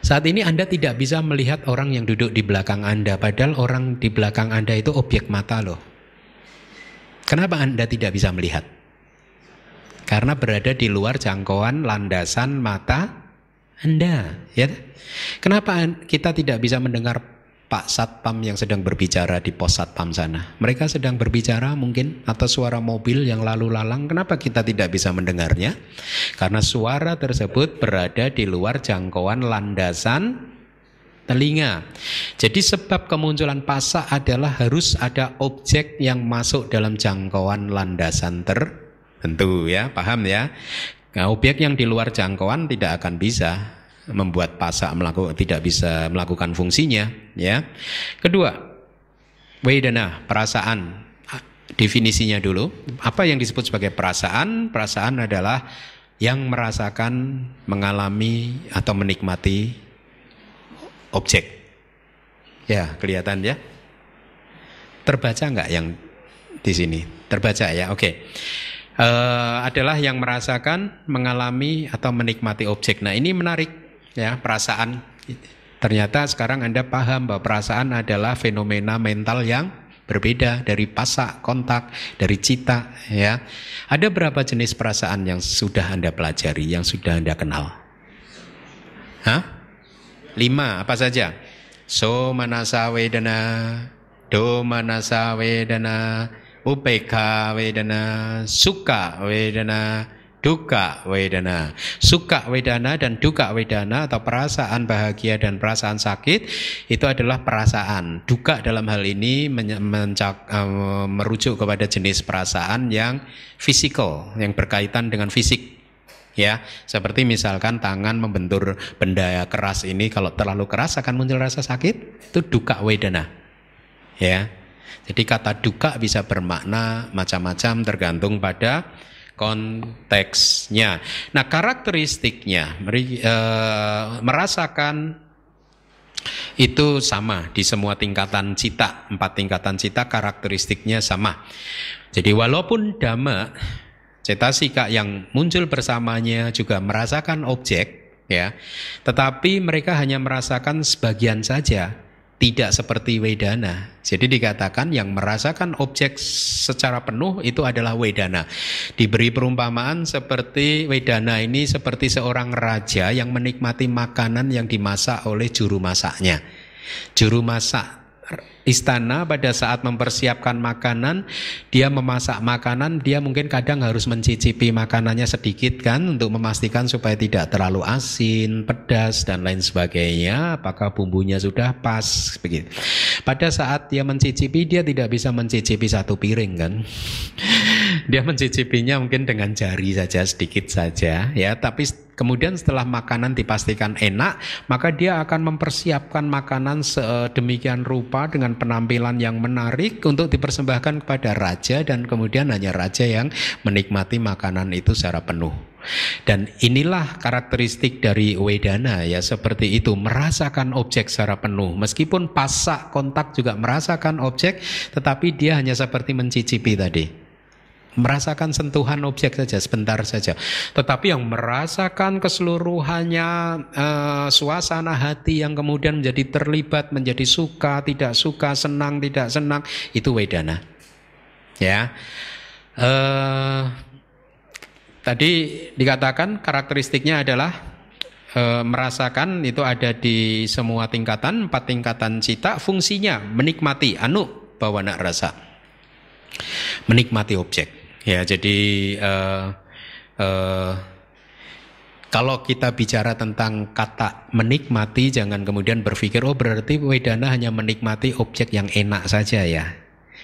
Saat ini Anda tidak bisa melihat orang yang duduk di belakang Anda, padahal orang di belakang Anda itu objek mata loh. Kenapa Anda tidak bisa melihat? Karena berada di luar jangkauan landasan mata anda, ya. Kenapa kita tidak bisa mendengar Pak Satpam yang sedang berbicara di pos Satpam sana? Mereka sedang berbicara mungkin atau suara mobil yang lalu lalang. Kenapa kita tidak bisa mendengarnya? Karena suara tersebut berada di luar jangkauan landasan telinga. Jadi sebab kemunculan pasak adalah harus ada objek yang masuk dalam jangkauan landasan tertentu ya, paham ya? Nah, objek yang di luar jangkauan tidak akan bisa membuat pasak melakukan tidak bisa melakukan fungsinya, ya. Kedua, wedana, perasaan. Definisinya dulu, apa yang disebut sebagai perasaan? Perasaan adalah yang merasakan, mengalami atau menikmati objek. Ya, kelihatan ya. Terbaca nggak yang di sini? Terbaca ya, oke. Okay uh, adalah yang merasakan, mengalami atau menikmati objek. Nah, ini menarik ya, perasaan. Ternyata sekarang Anda paham bahwa perasaan adalah fenomena mental yang berbeda dari pasak, kontak, dari cita ya. Ada berapa jenis perasaan yang sudah Anda pelajari, yang sudah Anda kenal? Hah? Lima, apa saja? So manasa wedana, do manasa wedana, upeka wedana, suka wedana, duka wedana. Suka wedana dan duka wedana atau perasaan bahagia dan perasaan sakit itu adalah perasaan. Duka dalam hal ini uh, merujuk kepada jenis perasaan yang fisikal, yang berkaitan dengan fisik. Ya, seperti misalkan tangan membentur benda keras ini kalau terlalu keras akan muncul rasa sakit, itu duka wedana. Ya, jadi kata duka bisa bermakna macam-macam tergantung pada konteksnya. Nah, karakteristiknya e, merasakan itu sama di semua tingkatan cita, empat tingkatan cita karakteristiknya sama. Jadi walaupun dhamma cetasika yang muncul bersamanya juga merasakan objek ya, tetapi mereka hanya merasakan sebagian saja tidak seperti wedana. Jadi dikatakan yang merasakan objek secara penuh itu adalah wedana. Diberi perumpamaan seperti wedana ini seperti seorang raja yang menikmati makanan yang dimasak oleh juru masaknya. Juru masak istana pada saat mempersiapkan makanan, dia memasak makanan, dia mungkin kadang harus mencicipi makanannya sedikit kan untuk memastikan supaya tidak terlalu asin, pedas dan lain sebagainya, apakah bumbunya sudah pas begitu. Pada saat dia mencicipi dia tidak bisa mencicipi satu piring kan. Dia mencicipinya mungkin dengan jari saja sedikit saja ya, tapi kemudian setelah makanan dipastikan enak, maka dia akan mempersiapkan makanan sedemikian rupa dengan penampilan yang menarik untuk dipersembahkan kepada raja dan kemudian hanya raja yang menikmati makanan itu secara penuh. Dan inilah karakteristik dari Wedana ya. Seperti itu merasakan objek secara penuh. Meskipun pasak kontak juga merasakan objek tetapi dia hanya seperti mencicipi tadi merasakan sentuhan objek saja sebentar saja. Tetapi yang merasakan keseluruhannya uh, suasana hati yang kemudian menjadi terlibat menjadi suka tidak suka senang tidak senang itu Wedana. Ya. Uh, Tadi dikatakan karakteristiknya adalah e, merasakan itu ada di semua tingkatan, empat tingkatan cita, fungsinya menikmati, anu bawa nak rasa, menikmati objek. Ya, jadi e, e, kalau kita bicara tentang kata menikmati, jangan kemudian berpikir oh berarti wedana hanya menikmati objek yang enak saja ya.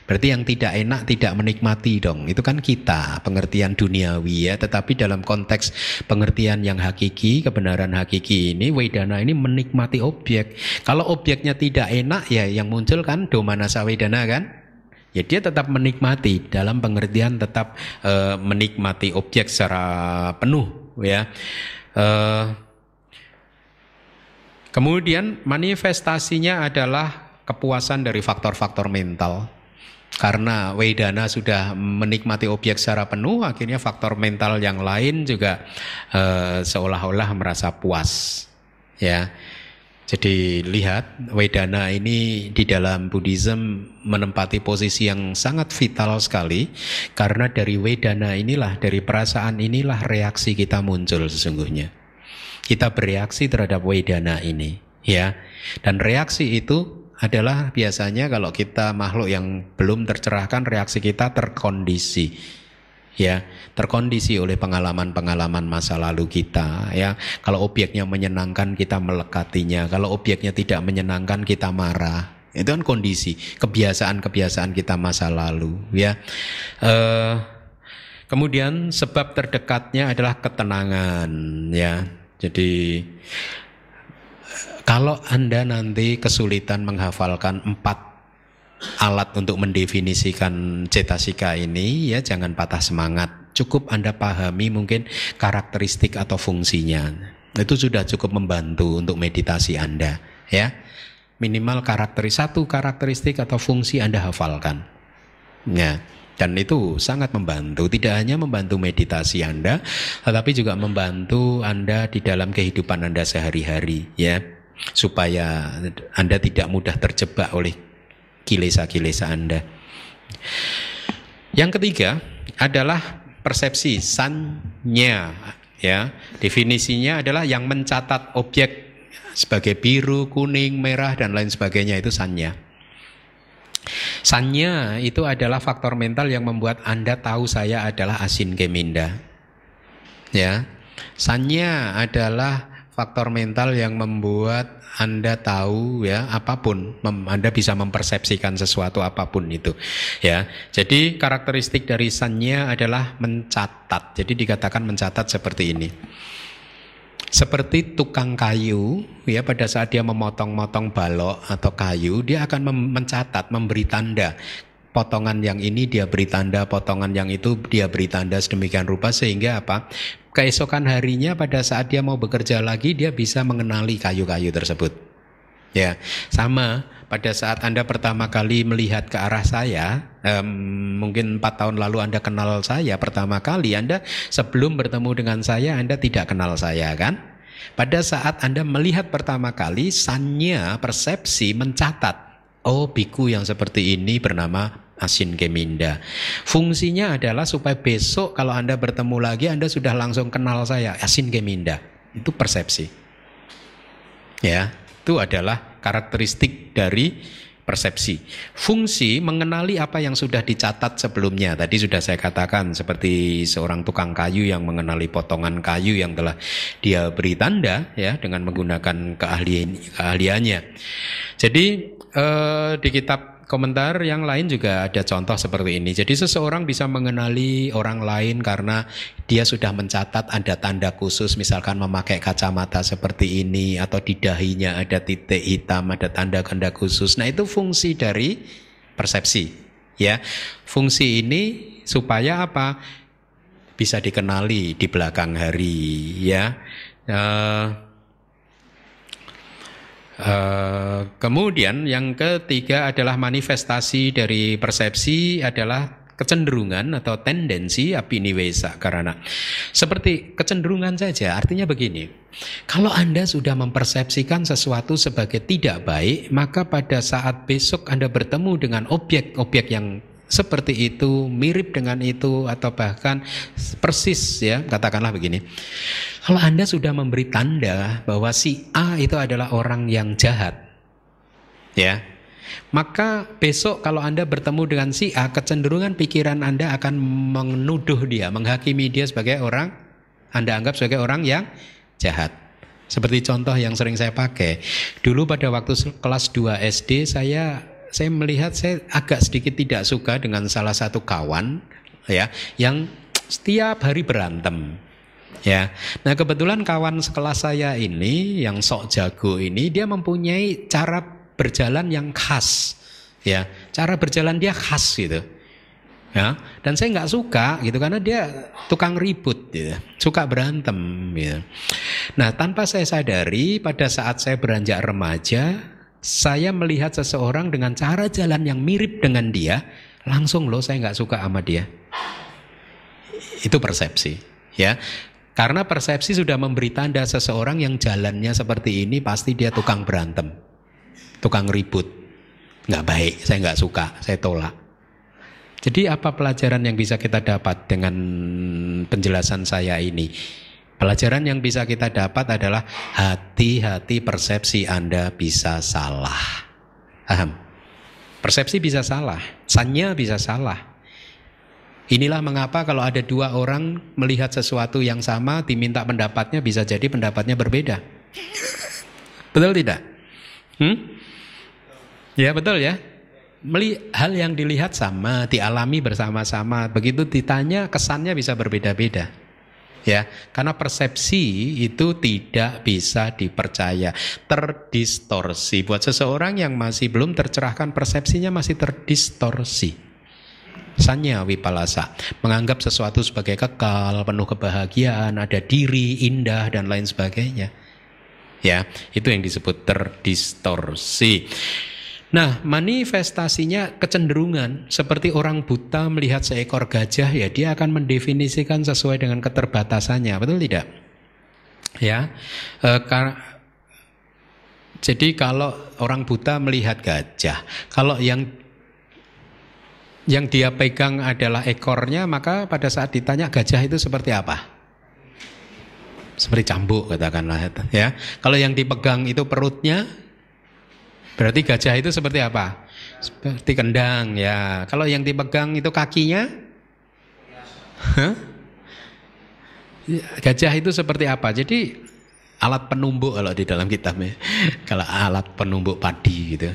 Berarti yang tidak enak tidak menikmati dong. Itu kan kita, pengertian duniawi ya. Tetapi dalam konteks pengertian yang hakiki, kebenaran hakiki ini, Wedana ini menikmati objek. Kalau objeknya tidak enak ya yang muncul kan domanasa Wedana kan? Ya dia tetap menikmati dalam pengertian tetap uh, menikmati objek secara penuh ya. Uh, kemudian manifestasinya adalah kepuasan dari faktor-faktor mental karena Wedana sudah menikmati objek secara penuh, akhirnya faktor mental yang lain juga uh, seolah-olah merasa puas. Ya, jadi lihat Wedana ini di dalam Buddhism menempati posisi yang sangat vital sekali karena dari Wedana inilah dari perasaan inilah reaksi kita muncul sesungguhnya. Kita bereaksi terhadap Wedana ini, ya. Dan reaksi itu adalah biasanya kalau kita makhluk yang belum tercerahkan reaksi kita terkondisi ya terkondisi oleh pengalaman-pengalaman masa lalu kita ya. Kalau obyeknya menyenangkan kita melekatinya. Kalau obyeknya tidak menyenangkan kita marah. Itu kan kondisi kebiasaan-kebiasaan kita masa lalu ya. Uh, kemudian sebab terdekatnya adalah ketenangan ya. Jadi kalau Anda nanti kesulitan menghafalkan empat alat untuk mendefinisikan cetasika ini, ya jangan patah semangat. Cukup Anda pahami mungkin karakteristik atau fungsinya. Itu sudah cukup membantu untuk meditasi Anda, ya. Minimal karakteristik satu karakteristik atau fungsi Anda hafalkan. Ya. Dan itu sangat membantu, tidak hanya membantu meditasi Anda, tetapi juga membantu Anda di dalam kehidupan Anda sehari-hari, ya supaya Anda tidak mudah terjebak oleh kilesa-kilesa Anda. Yang ketiga adalah persepsi sanya ya. Definisinya adalah yang mencatat objek sebagai biru, kuning, merah dan lain sebagainya itu sanya. Sanya itu adalah faktor mental yang membuat Anda tahu saya adalah asin keminda. Ya. Sanya adalah faktor mental yang membuat Anda tahu ya apa pun Anda bisa mempersepsikan sesuatu apa pun itu ya. Jadi karakteristik dari sanya adalah mencatat. Jadi dikatakan mencatat seperti ini. Seperti tukang kayu ya pada saat dia memotong-motong balok atau kayu dia akan mencatat memberi tanda potongan yang ini dia beri tanda, potongan yang itu dia beri tanda sedemikian rupa sehingga apa? Keesokan harinya pada saat dia mau bekerja lagi dia bisa mengenali kayu-kayu tersebut. Ya, sama pada saat Anda pertama kali melihat ke arah saya, um, mungkin empat tahun lalu Anda kenal saya pertama kali, Anda sebelum bertemu dengan saya Anda tidak kenal saya kan? Pada saat Anda melihat pertama kali, sanya persepsi mencatat, oh biku yang seperti ini bernama Asin Keminda. Fungsinya adalah supaya besok kalau Anda bertemu lagi Anda sudah langsung kenal saya Asin Keminda. Itu persepsi. Ya, itu adalah karakteristik dari persepsi. Fungsi mengenali apa yang sudah dicatat sebelumnya. Tadi sudah saya katakan seperti seorang tukang kayu yang mengenali potongan kayu yang telah dia beri tanda ya dengan menggunakan keahlian keahliannya. Jadi eh, di kitab komentar yang lain juga ada contoh seperti ini. Jadi seseorang bisa mengenali orang lain karena dia sudah mencatat ada tanda khusus misalkan memakai kacamata seperti ini atau di dahinya ada titik hitam, ada tanda-tanda khusus. Nah, itu fungsi dari persepsi, ya. Fungsi ini supaya apa? Bisa dikenali di belakang hari, ya. Uh, Uh, kemudian yang ketiga adalah manifestasi dari persepsi adalah kecenderungan atau tendensi api niwesa karena seperti kecenderungan saja. Artinya begini kalau Anda sudah mempersepsikan sesuatu sebagai tidak baik maka pada saat besok Anda bertemu dengan objek-objek yang seperti itu, mirip dengan itu atau bahkan persis ya, katakanlah begini. Kalau Anda sudah memberi tanda bahwa si A itu adalah orang yang jahat. Ya. Maka besok kalau Anda bertemu dengan si A, kecenderungan pikiran Anda akan menuduh dia, menghakimi dia sebagai orang Anda anggap sebagai orang yang jahat. Seperti contoh yang sering saya pakai. Dulu pada waktu kelas 2 SD saya saya melihat saya agak sedikit tidak suka dengan salah satu kawan ya yang setiap hari berantem. Ya. Nah, kebetulan kawan sekelas saya ini yang sok jago ini dia mempunyai cara berjalan yang khas. Ya, cara berjalan dia khas gitu. Ya, dan saya nggak suka gitu karena dia tukang ribut gitu. Suka berantem gitu. Nah, tanpa saya sadari pada saat saya beranjak remaja, saya melihat seseorang dengan cara jalan yang mirip dengan dia, langsung loh saya nggak suka sama dia. Itu persepsi, ya. Karena persepsi sudah memberi tanda seseorang yang jalannya seperti ini pasti dia tukang berantem, tukang ribut, nggak baik. Saya nggak suka, saya tolak. Jadi apa pelajaran yang bisa kita dapat dengan penjelasan saya ini? Pelajaran yang bisa kita dapat adalah hati-hati persepsi Anda bisa salah. Paham? Persepsi bisa salah, sanya bisa salah. Inilah mengapa kalau ada dua orang melihat sesuatu yang sama diminta pendapatnya bisa jadi pendapatnya berbeda. Betul tidak? Hmm? Ya betul ya. Meli hal yang dilihat sama, dialami bersama-sama, begitu ditanya kesannya bisa berbeda-beda ya karena persepsi itu tidak bisa dipercaya terdistorsi buat seseorang yang masih belum tercerahkan persepsinya masih terdistorsi Sanya wipalasa menganggap sesuatu sebagai kekal, penuh kebahagiaan, ada diri, indah dan lain sebagainya. Ya, itu yang disebut terdistorsi. Nah, manifestasinya kecenderungan seperti orang buta melihat seekor gajah ya dia akan mendefinisikan sesuai dengan keterbatasannya, betul tidak? Ya, e, jadi kalau orang buta melihat gajah, kalau yang yang dia pegang adalah ekornya, maka pada saat ditanya gajah itu seperti apa? Seperti cambuk katakanlah ya. Kalau yang dipegang itu perutnya, Berarti gajah itu seperti apa? Seperti kendang ya. Kalau yang dipegang itu kakinya? Huh? Gajah itu seperti apa? Jadi alat penumbuk kalau di dalam kitabnya. kalau alat penumbuk padi gitu.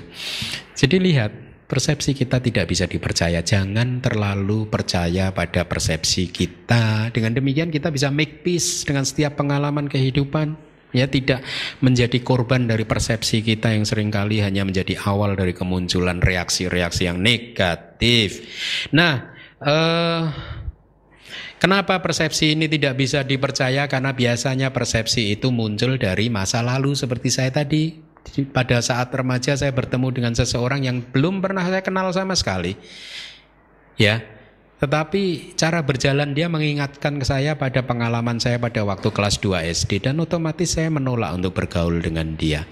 Jadi lihat, persepsi kita tidak bisa dipercaya. Jangan terlalu percaya pada persepsi kita. Dengan demikian kita bisa make peace dengan setiap pengalaman kehidupan ya tidak menjadi korban dari persepsi kita yang sering kali hanya menjadi awal dari kemunculan reaksi-reaksi yang negatif. Nah, eh, kenapa persepsi ini tidak bisa dipercaya? Karena biasanya persepsi itu muncul dari masa lalu seperti saya tadi. Pada saat remaja saya bertemu dengan seseorang yang belum pernah saya kenal sama sekali. Ya, tetapi cara berjalan dia mengingatkan ke saya pada pengalaman saya pada waktu kelas 2 SD dan otomatis saya menolak untuk bergaul dengan dia.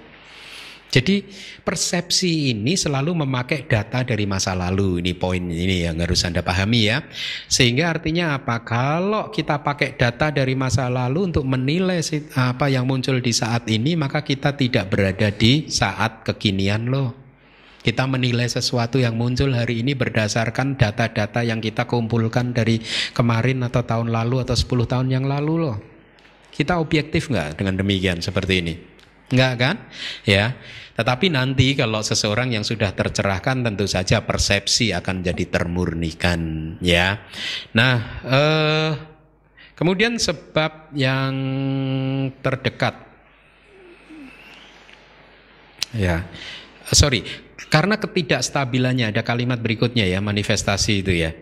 Jadi persepsi ini selalu memakai data dari masa lalu. Ini poin ini yang harus Anda pahami ya. Sehingga artinya apa? Kalau kita pakai data dari masa lalu untuk menilai apa yang muncul di saat ini, maka kita tidak berada di saat kekinian loh. Kita menilai sesuatu yang muncul hari ini berdasarkan data-data yang kita kumpulkan dari kemarin atau tahun lalu atau 10 tahun yang lalu loh. Kita objektif nggak dengan demikian seperti ini? Enggak kan? Ya. Tetapi nanti kalau seseorang yang sudah tercerahkan tentu saja persepsi akan jadi termurnikan ya. Nah, eh, kemudian sebab yang terdekat ya. Sorry, karena ketidakstabilannya ada kalimat berikutnya ya manifestasi itu ya.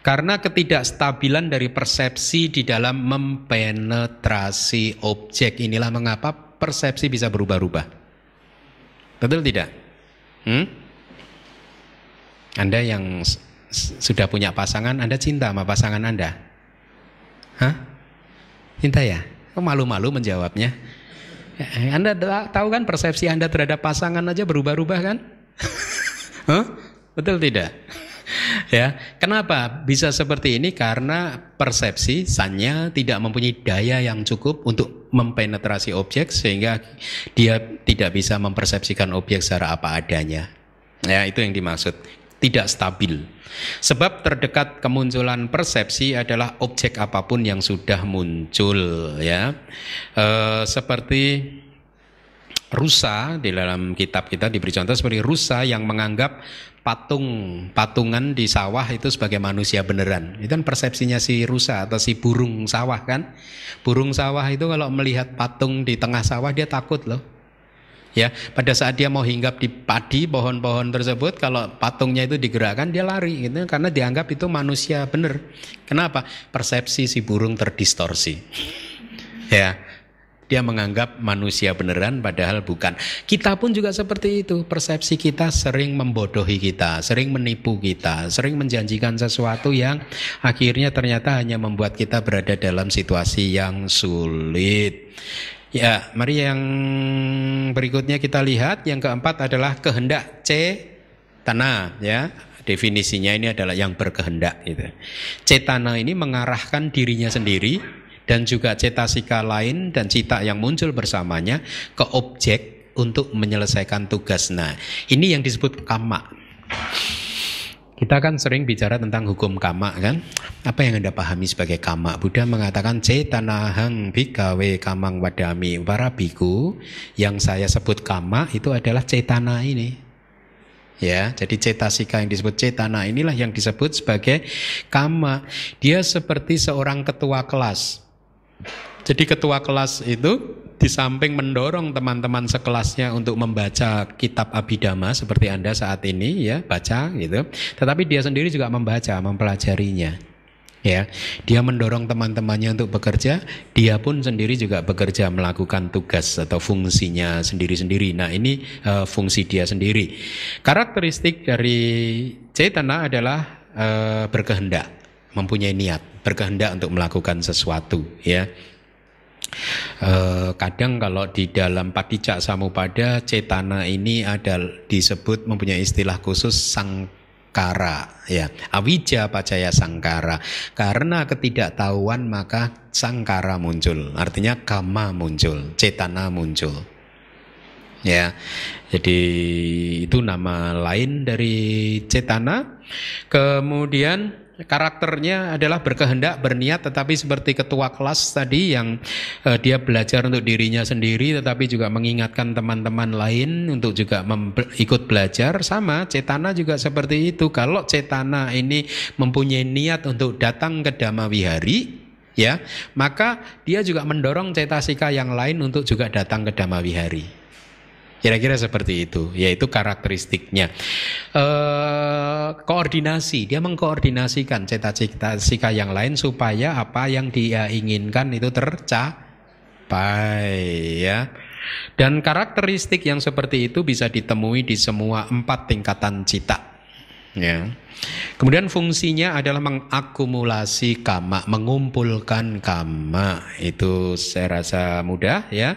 Karena ketidakstabilan dari persepsi di dalam mempenetrasi objek inilah mengapa persepsi bisa berubah-ubah. Betul tidak? Hmm? Anda yang sudah punya pasangan, Anda cinta sama pasangan Anda? Hah? Cinta ya? Kok malu-malu menjawabnya? Eh, Anda tahu kan persepsi Anda terhadap pasangan aja berubah-ubah kan? Huh? Betul tidak? ya, kenapa bisa seperti ini? Karena persepsi sanya tidak mempunyai daya yang cukup untuk mempenetrasi objek sehingga dia tidak bisa mempersepsikan objek secara apa adanya. Ya, itu yang dimaksud. Tidak stabil. Sebab terdekat kemunculan persepsi adalah objek apa pun yang sudah muncul, ya. E, seperti rusa di dalam kitab kita diberi contoh seperti rusa yang menganggap patung patungan di sawah itu sebagai manusia beneran. Itu kan persepsinya si rusa atau si burung sawah kan. Burung sawah itu kalau melihat patung di tengah sawah dia takut loh. Ya, pada saat dia mau hinggap di padi pohon-pohon tersebut kalau patungnya itu digerakkan dia lari gitu karena dianggap itu manusia bener. Kenapa? Persepsi si burung terdistorsi. Ya. Dia menganggap manusia beneran padahal bukan. Kita pun juga seperti itu. Persepsi kita sering membodohi kita, sering menipu kita, sering menjanjikan sesuatu yang akhirnya ternyata hanya membuat kita berada dalam situasi yang sulit. Ya, mari yang berikutnya kita lihat. Yang keempat adalah kehendak C tanah ya. Definisinya ini adalah yang berkehendak gitu. Cetana ini mengarahkan dirinya sendiri dan juga cetasika lain dan cita yang muncul bersamanya ke objek untuk menyelesaikan tugas. Nah, ini yang disebut kama. Kita kan sering bicara tentang hukum kama kan? Apa yang Anda pahami sebagai kama? Buddha mengatakan cetanahang bikawe kamang wadami. Para biku yang saya sebut kama itu adalah cetana ini. Ya, jadi cetasika yang disebut cetana inilah yang disebut sebagai kama. Dia seperti seorang ketua kelas. Jadi ketua kelas itu di samping mendorong teman-teman sekelasnya untuk membaca kitab Abhidhamma seperti Anda saat ini ya, baca gitu. Tetapi dia sendiri juga membaca, mempelajarinya. Ya, dia mendorong teman-temannya untuk bekerja, dia pun sendiri juga bekerja melakukan tugas atau fungsinya sendiri-sendiri. Nah, ini uh, fungsi dia sendiri. Karakteristik dari cetana adalah uh, berkehendak, mempunyai niat, berkehendak untuk melakukan sesuatu, ya. Eh, kadang kalau di dalam patijak samupada cetana ini ada disebut mempunyai istilah khusus sangkara ya. Awija pacaya sangkara. Karena ketidaktahuan maka sangkara muncul. Artinya kama muncul cetana muncul ya. Jadi itu nama lain dari cetana. Kemudian karakternya adalah berkehendak, berniat, tetapi seperti ketua kelas tadi yang uh, dia belajar untuk dirinya sendiri, tetapi juga mengingatkan teman-teman lain untuk juga ikut belajar. Sama, cetana juga seperti itu. Kalau cetana ini mempunyai niat untuk datang ke Dhamma Wihari, ya, maka dia juga mendorong cetasika yang lain untuk juga datang ke Dhamma Wihari. Kira-kira seperti itu, yaitu karakteristiknya. E, koordinasi, dia mengkoordinasikan cita-cita sika yang lain supaya apa yang dia inginkan itu tercapai, ya. Dan karakteristik yang seperti itu bisa ditemui di semua empat tingkatan cita. Ya. Kemudian fungsinya adalah mengakumulasi kama, mengumpulkan kama. Itu saya rasa mudah ya.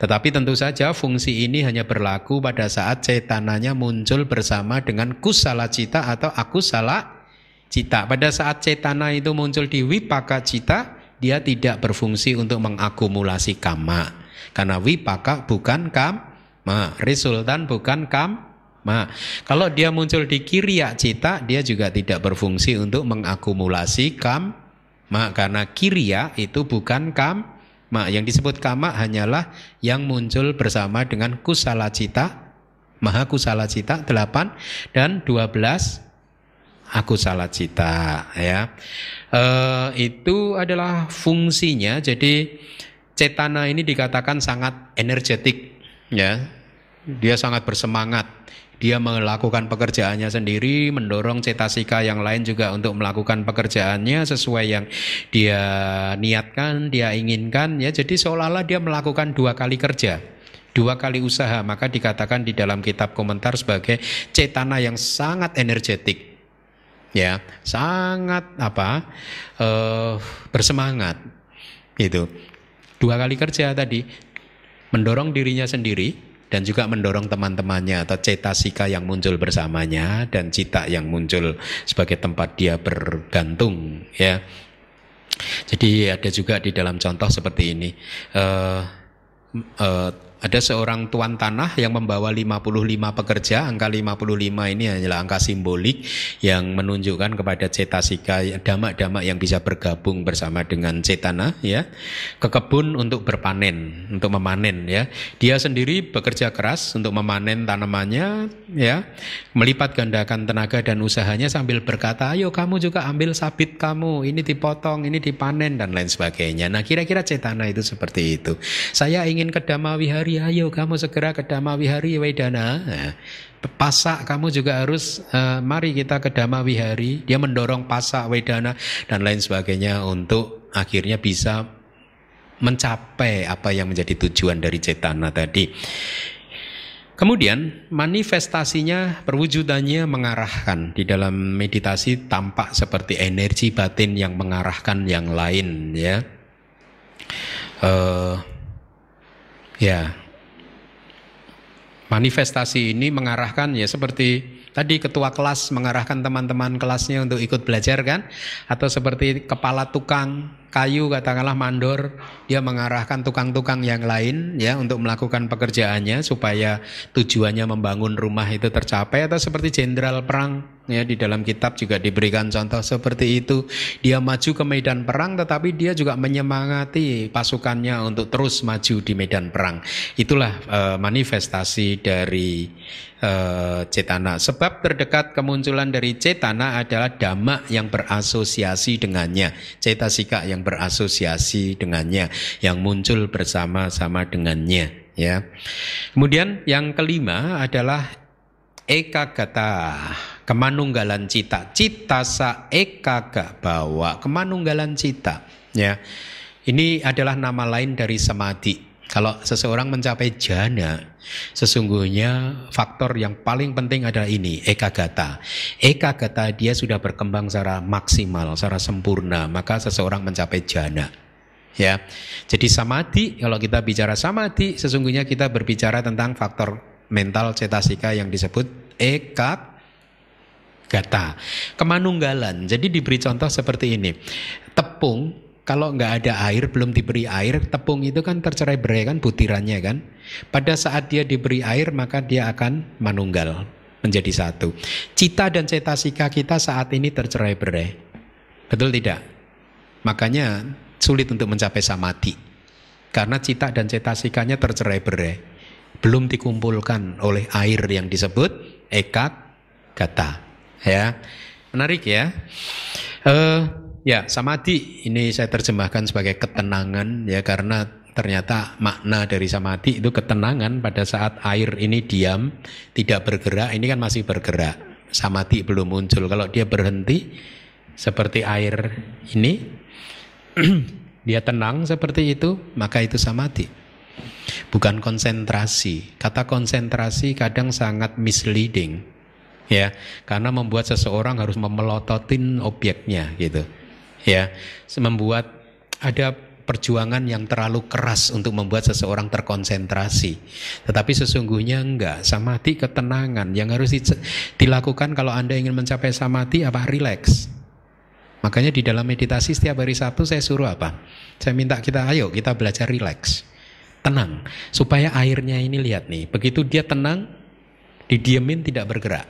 Tetapi tentu saja fungsi ini hanya berlaku pada saat cetananya muncul bersama dengan kusala cita atau akusala cita. Pada saat cetana itu muncul di wipaka cita, dia tidak berfungsi untuk mengakumulasi kama. Karena wipaka bukan kama, resultan bukan kam Ma, kalau dia muncul di kiriya cita, dia juga tidak berfungsi untuk mengakumulasi kam, ma karena kiriya itu bukan kam, Mak yang disebut kama hanyalah yang muncul bersama dengan kusala cita, maha kusala cita 8 dan 12 aku salah cita ya. E, itu adalah fungsinya. Jadi cetana ini dikatakan sangat energetik ya. Dia sangat bersemangat dia melakukan pekerjaannya sendiri, mendorong cetasika yang lain juga untuk melakukan pekerjaannya sesuai yang dia niatkan, dia inginkan ya. Jadi seolah-olah dia melakukan dua kali kerja, dua kali usaha, maka dikatakan di dalam kitab komentar sebagai cetana yang sangat energetik. Ya, sangat apa? Uh, bersemangat. Itu. Dua kali kerja tadi mendorong dirinya sendiri dan juga mendorong teman-temannya atau cetasika yang muncul bersamanya dan cita yang muncul sebagai tempat dia bergantung ya. Jadi ada juga di dalam contoh seperti ini. Uh, uh, ada seorang tuan tanah yang membawa 55 pekerja, angka 55 ini adalah angka simbolik yang menunjukkan kepada cetasika damak-damak yang bisa bergabung bersama dengan cetana ya, ke kebun untuk berpanen, untuk memanen ya. Dia sendiri bekerja keras untuk memanen tanamannya ya, melipat gandakan tenaga dan usahanya sambil berkata, "Ayo kamu juga ambil sabit kamu, ini dipotong, ini dipanen dan lain sebagainya." Nah, kira-kira cetana itu seperti itu. Saya ingin ke Damawihari Wihari, ayo kamu segera ke Dhamma Wihari Wedana. Nah, pasak kamu juga harus uh, mari kita ke Dhamma Wihari. Dia mendorong pasak Wedana dan lain sebagainya untuk akhirnya bisa mencapai apa yang menjadi tujuan dari cetana tadi. Kemudian manifestasinya perwujudannya mengarahkan di dalam meditasi tampak seperti energi batin yang mengarahkan yang lain ya. Uh, Ya. Manifestasi ini mengarahkan ya seperti tadi ketua kelas mengarahkan teman-teman kelasnya untuk ikut belajar kan atau seperti kepala tukang kayu katakanlah mandor dia mengarahkan tukang-tukang yang lain ya untuk melakukan pekerjaannya supaya tujuannya membangun rumah itu tercapai atau seperti jenderal perang ya di dalam kitab juga diberikan contoh seperti itu. Dia maju ke medan perang tetapi dia juga menyemangati pasukannya untuk terus maju di medan perang. Itulah uh, manifestasi dari uh, cetana. Sebab terdekat kemunculan dari cetana adalah dhamma yang berasosiasi dengannya. Cetasika yang yang berasosiasi dengannya, yang muncul bersama-sama dengannya. Ya. Kemudian yang kelima adalah ekagata, kemanunggalan cita. Cita sa ekaga bawa, kemanunggalan cita. Ya. Ini adalah nama lain dari samadhi. Kalau seseorang mencapai jana, sesungguhnya faktor yang paling penting adalah ini, ekagata. Ekagata dia sudah berkembang secara maksimal, secara sempurna, maka seseorang mencapai jana. Ya. Jadi samadhi, kalau kita bicara samadhi, sesungguhnya kita berbicara tentang faktor mental cetasika yang disebut ekagata. Kemanunggalan. Jadi diberi contoh seperti ini. Tepung kalau nggak ada air, belum diberi air, tepung itu kan tercerai berai kan butirannya kan. Pada saat dia diberi air, maka dia akan manunggal menjadi satu. Cita dan cetasika kita saat ini tercerai berai. Betul tidak? Makanya sulit untuk mencapai samadhi. Karena cita dan cetasikanya tercerai berai. Belum dikumpulkan oleh air yang disebut ekak kata. Ya, menarik ya. Uh, Ya, samadhi ini saya terjemahkan sebagai ketenangan ya karena ternyata makna dari samadhi itu ketenangan pada saat air ini diam, tidak bergerak, ini kan masih bergerak. Samadhi belum muncul. Kalau dia berhenti seperti air ini dia tenang seperti itu, maka itu samadhi. Bukan konsentrasi. Kata konsentrasi kadang sangat misleading. Ya, karena membuat seseorang harus memelototin objeknya gitu ya membuat ada perjuangan yang terlalu keras untuk membuat seseorang terkonsentrasi. Tetapi sesungguhnya enggak, samadhi ketenangan yang harus dilakukan kalau Anda ingin mencapai samadhi apa? Relax. Makanya di dalam meditasi setiap hari Sabtu saya suruh apa? Saya minta kita ayo kita belajar relax. Tenang supaya airnya ini lihat nih, begitu dia tenang didiemin tidak bergerak.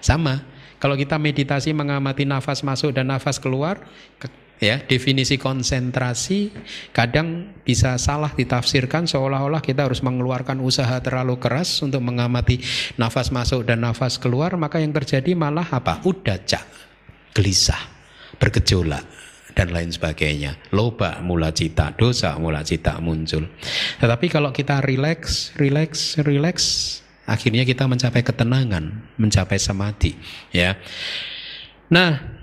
Sama, kalau kita meditasi mengamati nafas masuk dan nafas keluar, ya definisi konsentrasi kadang bisa salah ditafsirkan seolah-olah kita harus mengeluarkan usaha terlalu keras untuk mengamati nafas masuk dan nafas keluar maka yang terjadi malah apa? Udaca gelisah bergejolak dan lain sebagainya. Loba mula cita dosa mula cita muncul. Tetapi kalau kita relax relax relax akhirnya kita mencapai ketenangan mencapai samadhi ya. Nah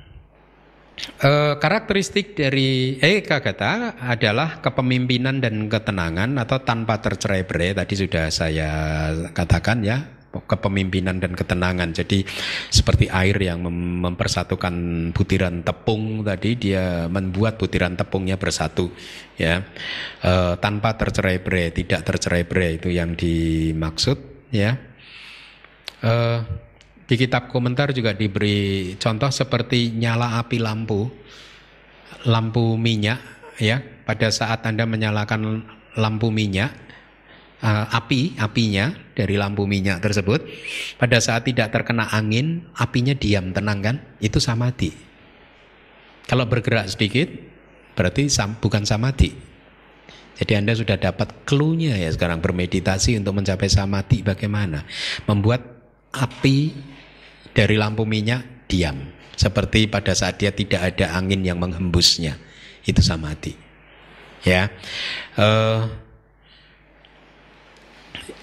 Uh, karakteristik dari Eka kata adalah kepemimpinan dan ketenangan atau tanpa tercerai-berai tadi sudah saya katakan ya. Kepemimpinan dan ketenangan. Jadi seperti air yang mem mempersatukan butiran tepung tadi dia membuat butiran tepungnya bersatu ya. Uh, tanpa tercerai-berai, tidak tercerai-berai itu yang dimaksud ya. Uh, di kitab komentar juga diberi contoh seperti nyala api lampu, lampu minyak, ya. Pada saat Anda menyalakan lampu minyak, uh, api, apinya dari lampu minyak tersebut, pada saat tidak terkena angin, apinya diam, tenang kan? Itu samadhi. Kalau bergerak sedikit, berarti sam, bukan samadhi. Jadi Anda sudah dapat clue-nya ya sekarang bermeditasi untuk mencapai samadhi bagaimana? Membuat api dari lampu minyak diam seperti pada saat dia tidak ada angin yang menghembusnya. Itu samadhi. Ya. Uh,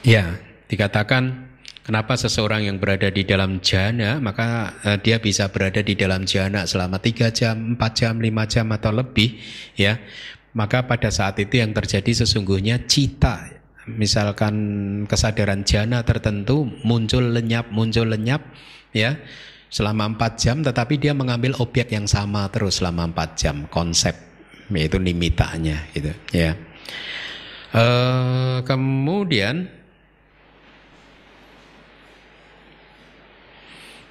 ya dikatakan kenapa seseorang yang berada di dalam jana maka uh, dia bisa berada di dalam jana selama tiga jam, empat jam, lima jam atau lebih ya maka pada saat itu yang terjadi sesungguhnya cita misalkan kesadaran jana tertentu muncul lenyap muncul lenyap ya selama empat jam tetapi dia mengambil objek yang sama terus selama empat jam konsep yaitu nimitanya gitu ya. E, kemudian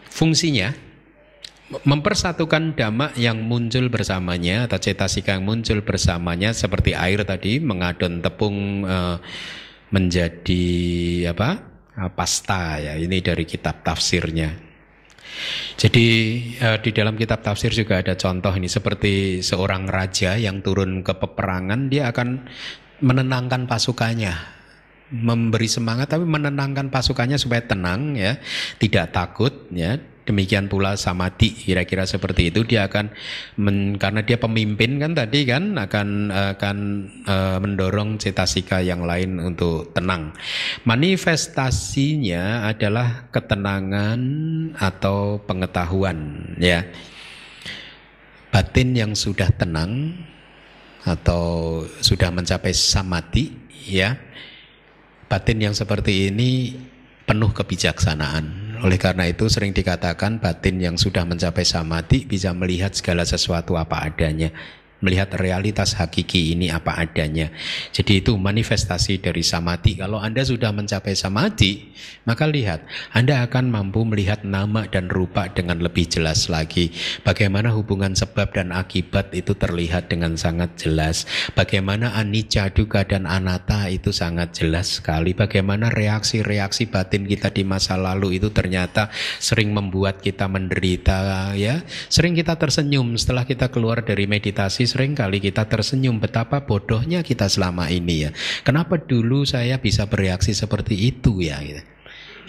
fungsinya mempersatukan dhamma yang muncul bersamanya atau cetasika yang muncul bersamanya seperti air tadi mengadon tepung e, menjadi apa pasta ya. Ini dari kitab tafsirnya. Jadi uh, di dalam kitab tafsir juga ada contoh ini. Seperti seorang raja yang turun ke peperangan dia akan menenangkan pasukannya. Memberi semangat tapi menenangkan pasukannya supaya tenang ya tidak takut ya Demikian pula samadhi kira-kira seperti itu dia akan men, karena dia pemimpin kan tadi kan akan akan uh, mendorong cetasika yang lain untuk tenang. Manifestasinya adalah ketenangan atau pengetahuan ya. Batin yang sudah tenang atau sudah mencapai samadhi ya. Batin yang seperti ini penuh kebijaksanaan oleh karena itu sering dikatakan batin yang sudah mencapai samadhi bisa melihat segala sesuatu apa adanya melihat realitas hakiki ini apa adanya. Jadi itu manifestasi dari samadhi. Kalau Anda sudah mencapai samadhi, maka lihat, Anda akan mampu melihat nama dan rupa dengan lebih jelas lagi. Bagaimana hubungan sebab dan akibat itu terlihat dengan sangat jelas. Bagaimana anicca, duga dan anatta itu sangat jelas sekali. Bagaimana reaksi-reaksi batin kita di masa lalu itu ternyata sering membuat kita menderita ya. Sering kita tersenyum setelah kita keluar dari meditasi sering kali kita tersenyum betapa bodohnya kita selama ini ya. Kenapa dulu saya bisa bereaksi seperti itu ya.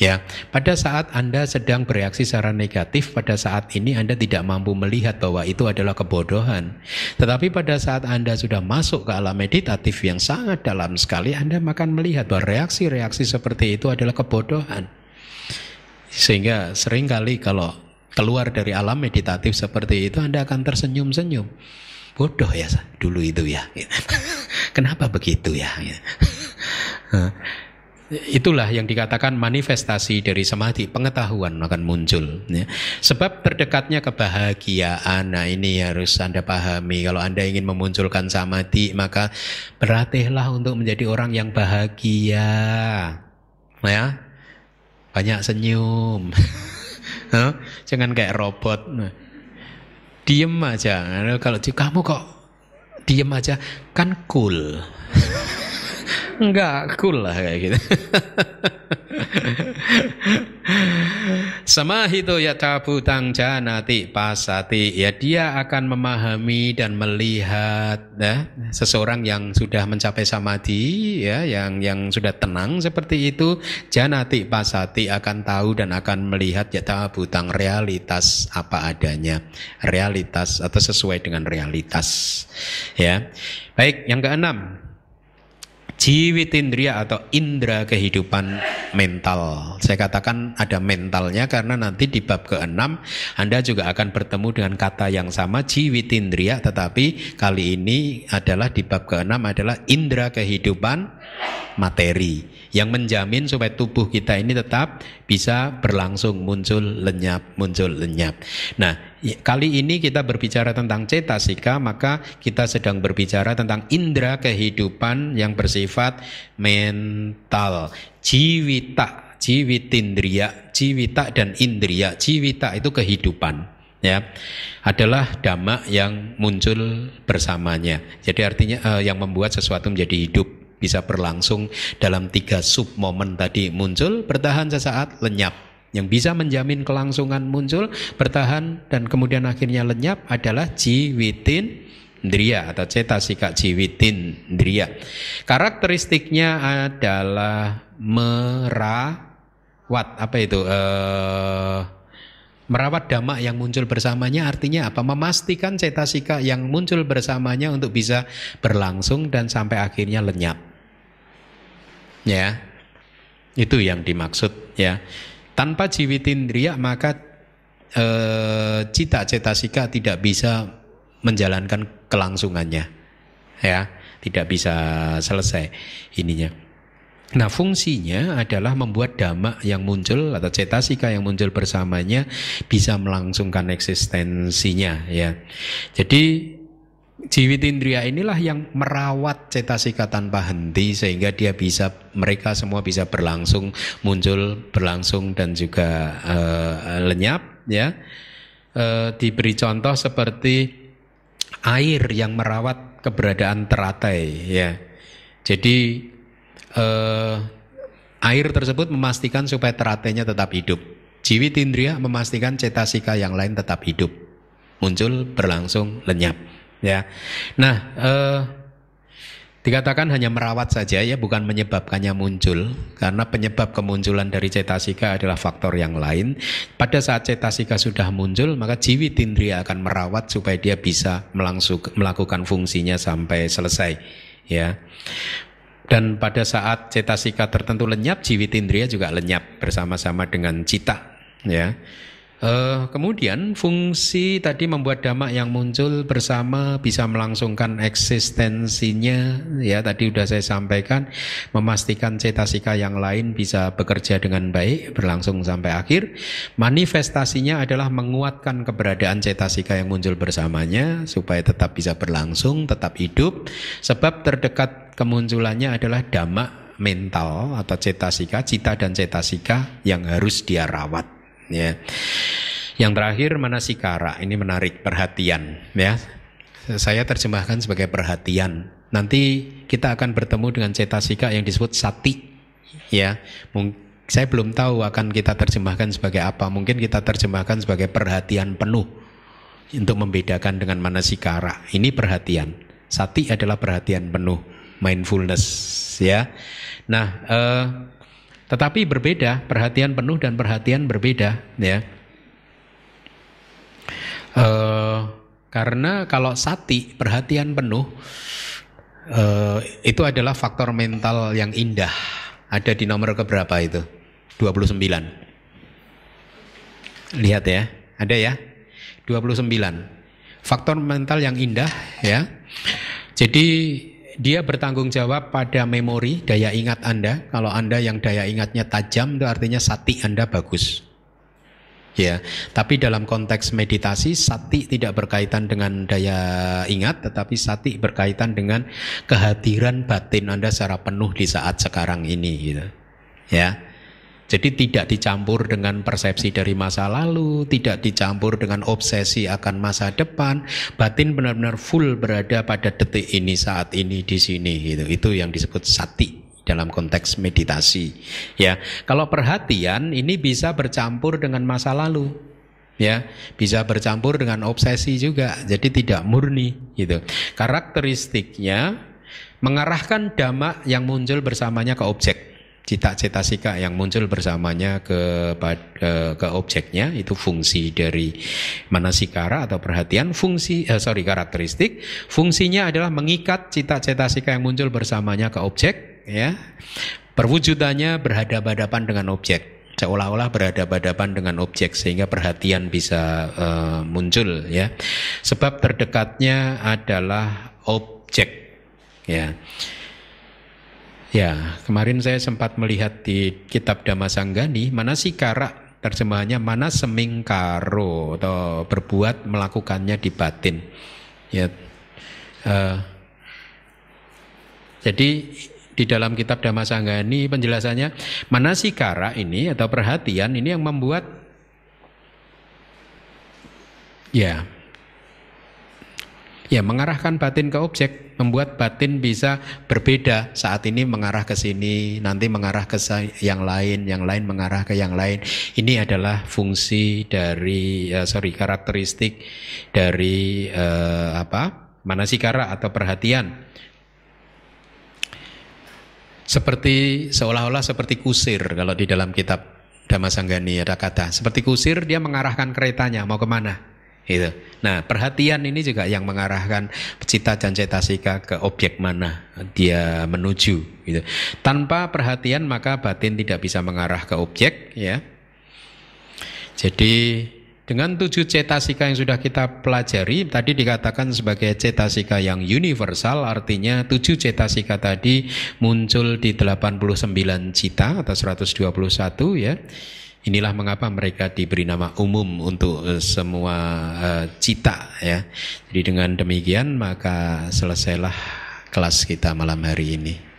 Ya, pada saat Anda sedang bereaksi secara negatif, pada saat ini Anda tidak mampu melihat bahwa itu adalah kebodohan. Tetapi pada saat Anda sudah masuk ke alam meditatif yang sangat dalam sekali, Anda akan melihat bahwa reaksi-reaksi seperti itu adalah kebodohan. Sehingga sering kali kalau keluar dari alam meditatif seperti itu, Anda akan tersenyum-senyum bodoh ya dulu itu ya. Kenapa begitu ya? Itulah yang dikatakan manifestasi dari samadhi, pengetahuan akan muncul. Ya. Sebab terdekatnya kebahagiaan, nah ini harus Anda pahami. Kalau Anda ingin memunculkan samadhi, maka berlatihlah untuk menjadi orang yang bahagia. Ya, banyak senyum. Jangan kayak robot diem aja. Kalau kamu kok diem aja, kan cool. Enggak cool lah kayak gitu. Samahito ya cabutang janati pasati. Ya dia akan memahami dan melihat ya seseorang yang sudah mencapai samadhi ya yang yang sudah tenang seperti itu janati pasati akan tahu dan akan melihat ya cabutang realitas apa adanya. Realitas atau sesuai dengan realitas ya. Baik yang keenam Jiwitindria atau indera kehidupan mental. Saya katakan ada mentalnya karena nanti di bab ke-6 Anda juga akan bertemu dengan kata yang sama jiwitindria tetapi kali ini adalah di bab ke-6 adalah indera kehidupan materi yang menjamin supaya tubuh kita ini tetap bisa berlangsung muncul lenyap muncul lenyap. Nah, Kali ini kita berbicara tentang cetasika, maka kita sedang berbicara tentang indera kehidupan yang bersifat mental. Jiwita, jiwitindria, jiwita dan indria. Jiwita itu kehidupan ya adalah dhamma yang muncul bersamanya. Jadi artinya uh, yang membuat sesuatu menjadi hidup bisa berlangsung dalam tiga sub momen tadi muncul, bertahan sesaat, lenyap yang bisa menjamin kelangsungan muncul, bertahan dan kemudian akhirnya lenyap adalah jiwitin Indriya atau cetasika jiwitin indriya. Karakteristiknya adalah merawat apa itu? Uh, merawat dhamma yang muncul bersamanya artinya apa? Memastikan cetasika yang muncul bersamanya untuk bisa berlangsung dan sampai akhirnya lenyap. Ya. Itu yang dimaksud ya. Tanpa jiwitindriya maka e, cita cetasika tidak bisa menjalankan kelangsungannya. Ya, tidak bisa selesai ininya. Nah, fungsinya adalah membuat dhamma yang muncul atau cetasika yang muncul bersamanya bisa melangsungkan eksistensinya ya. Jadi Jiwit indria inilah yang merawat cetasika tanpa henti sehingga dia bisa mereka semua bisa berlangsung muncul berlangsung dan juga uh, lenyap ya. Uh, diberi contoh seperti air yang merawat keberadaan teratai ya. Jadi uh, air tersebut memastikan supaya teratainya tetap hidup. Jiwit indria memastikan cetasika yang lain tetap hidup muncul berlangsung lenyap Ya, nah eh, dikatakan hanya merawat saja ya, bukan menyebabkannya muncul, karena penyebab kemunculan dari cetasika adalah faktor yang lain. Pada saat cetasika sudah muncul, maka jiwi tindria akan merawat supaya dia bisa melangsung, melakukan fungsinya sampai selesai. Ya, dan pada saat cetasika tertentu lenyap, jiwi tindria juga lenyap bersama-sama dengan cita. Ya. Uh, kemudian fungsi tadi membuat dhamma yang muncul bersama bisa melangsungkan eksistensinya. Ya tadi sudah saya sampaikan memastikan cetasika yang lain bisa bekerja dengan baik berlangsung sampai akhir. Manifestasinya adalah menguatkan keberadaan cetasika yang muncul bersamanya supaya tetap bisa berlangsung tetap hidup. Sebab terdekat kemunculannya adalah dhamma mental atau cetasika cita dan cetasika yang harus dia rawat ya. Yang terakhir manasikara, ini menarik perhatian ya. Saya terjemahkan sebagai perhatian. Nanti kita akan bertemu dengan cetasika yang disebut sati ya. Saya belum tahu akan kita terjemahkan sebagai apa. Mungkin kita terjemahkan sebagai perhatian penuh untuk membedakan dengan manasikara. Ini perhatian. Sati adalah perhatian penuh, mindfulness ya. Nah, eh, tetapi berbeda, perhatian penuh dan perhatian berbeda, ya. E, karena kalau sati perhatian penuh e, itu adalah faktor mental yang indah. Ada di nomor keberapa itu? 29. Lihat ya, ada ya? 29. Faktor mental yang indah ya. Jadi dia bertanggung jawab pada memori, daya ingat Anda. Kalau Anda yang daya ingatnya tajam, itu artinya sati Anda bagus. Ya, tapi dalam konteks meditasi sati tidak berkaitan dengan daya ingat, tetapi sati berkaitan dengan kehadiran batin Anda secara penuh di saat sekarang ini, gitu. Ya, jadi tidak dicampur dengan persepsi dari masa lalu, tidak dicampur dengan obsesi akan masa depan. Batin benar-benar full berada pada detik ini, saat ini, di sini. Gitu. Itu yang disebut sati. dalam konteks meditasi. Ya, kalau perhatian ini bisa bercampur dengan masa lalu. Ya, bisa bercampur dengan obsesi juga. Jadi tidak murni gitu. Karakteristiknya mengarahkan dhamma yang muncul bersamanya ke objek cita-cita sika yang muncul bersamanya ke, ke ke objeknya itu fungsi dari manasikara atau perhatian fungsi eh, sorry karakteristik. Fungsinya adalah mengikat cita-cita sika yang muncul bersamanya ke objek ya. Perwujudannya berhadapan-hadapan dengan objek seolah-olah berhadapan-hadapan dengan objek sehingga perhatian bisa uh, muncul ya. Sebab terdekatnya adalah objek ya Ya, kemarin saya sempat melihat di kitab Damasanggani, mana sih kara terjemahannya mana semingkaro atau berbuat melakukannya di batin. Ya, uh, jadi di dalam kitab Damasanggani penjelasannya mana sih kara ini atau perhatian ini yang membuat ya Ya, mengarahkan batin ke objek, membuat batin bisa berbeda. Saat ini mengarah ke sini, nanti mengarah ke yang lain, yang lain mengarah ke yang lain. Ini adalah fungsi dari, uh, sorry, karakteristik dari uh, apa? Manasikara atau perhatian. Seperti seolah-olah seperti kusir kalau di dalam kitab Damasanggani ada kata. Seperti kusir dia mengarahkan keretanya mau ke mana? Gitu. Nah, perhatian ini juga yang mengarahkan cita dan cetasika ke objek mana dia menuju. Gitu. Tanpa perhatian maka batin tidak bisa mengarah ke objek, ya. Jadi dengan tujuh cetasika yang sudah kita pelajari, tadi dikatakan sebagai cetasika yang universal, artinya tujuh cetasika tadi muncul di 89 cita atau 121 ya. Inilah mengapa mereka diberi nama umum untuk uh, semua uh, cita ya. Jadi dengan demikian maka selesailah kelas kita malam hari ini.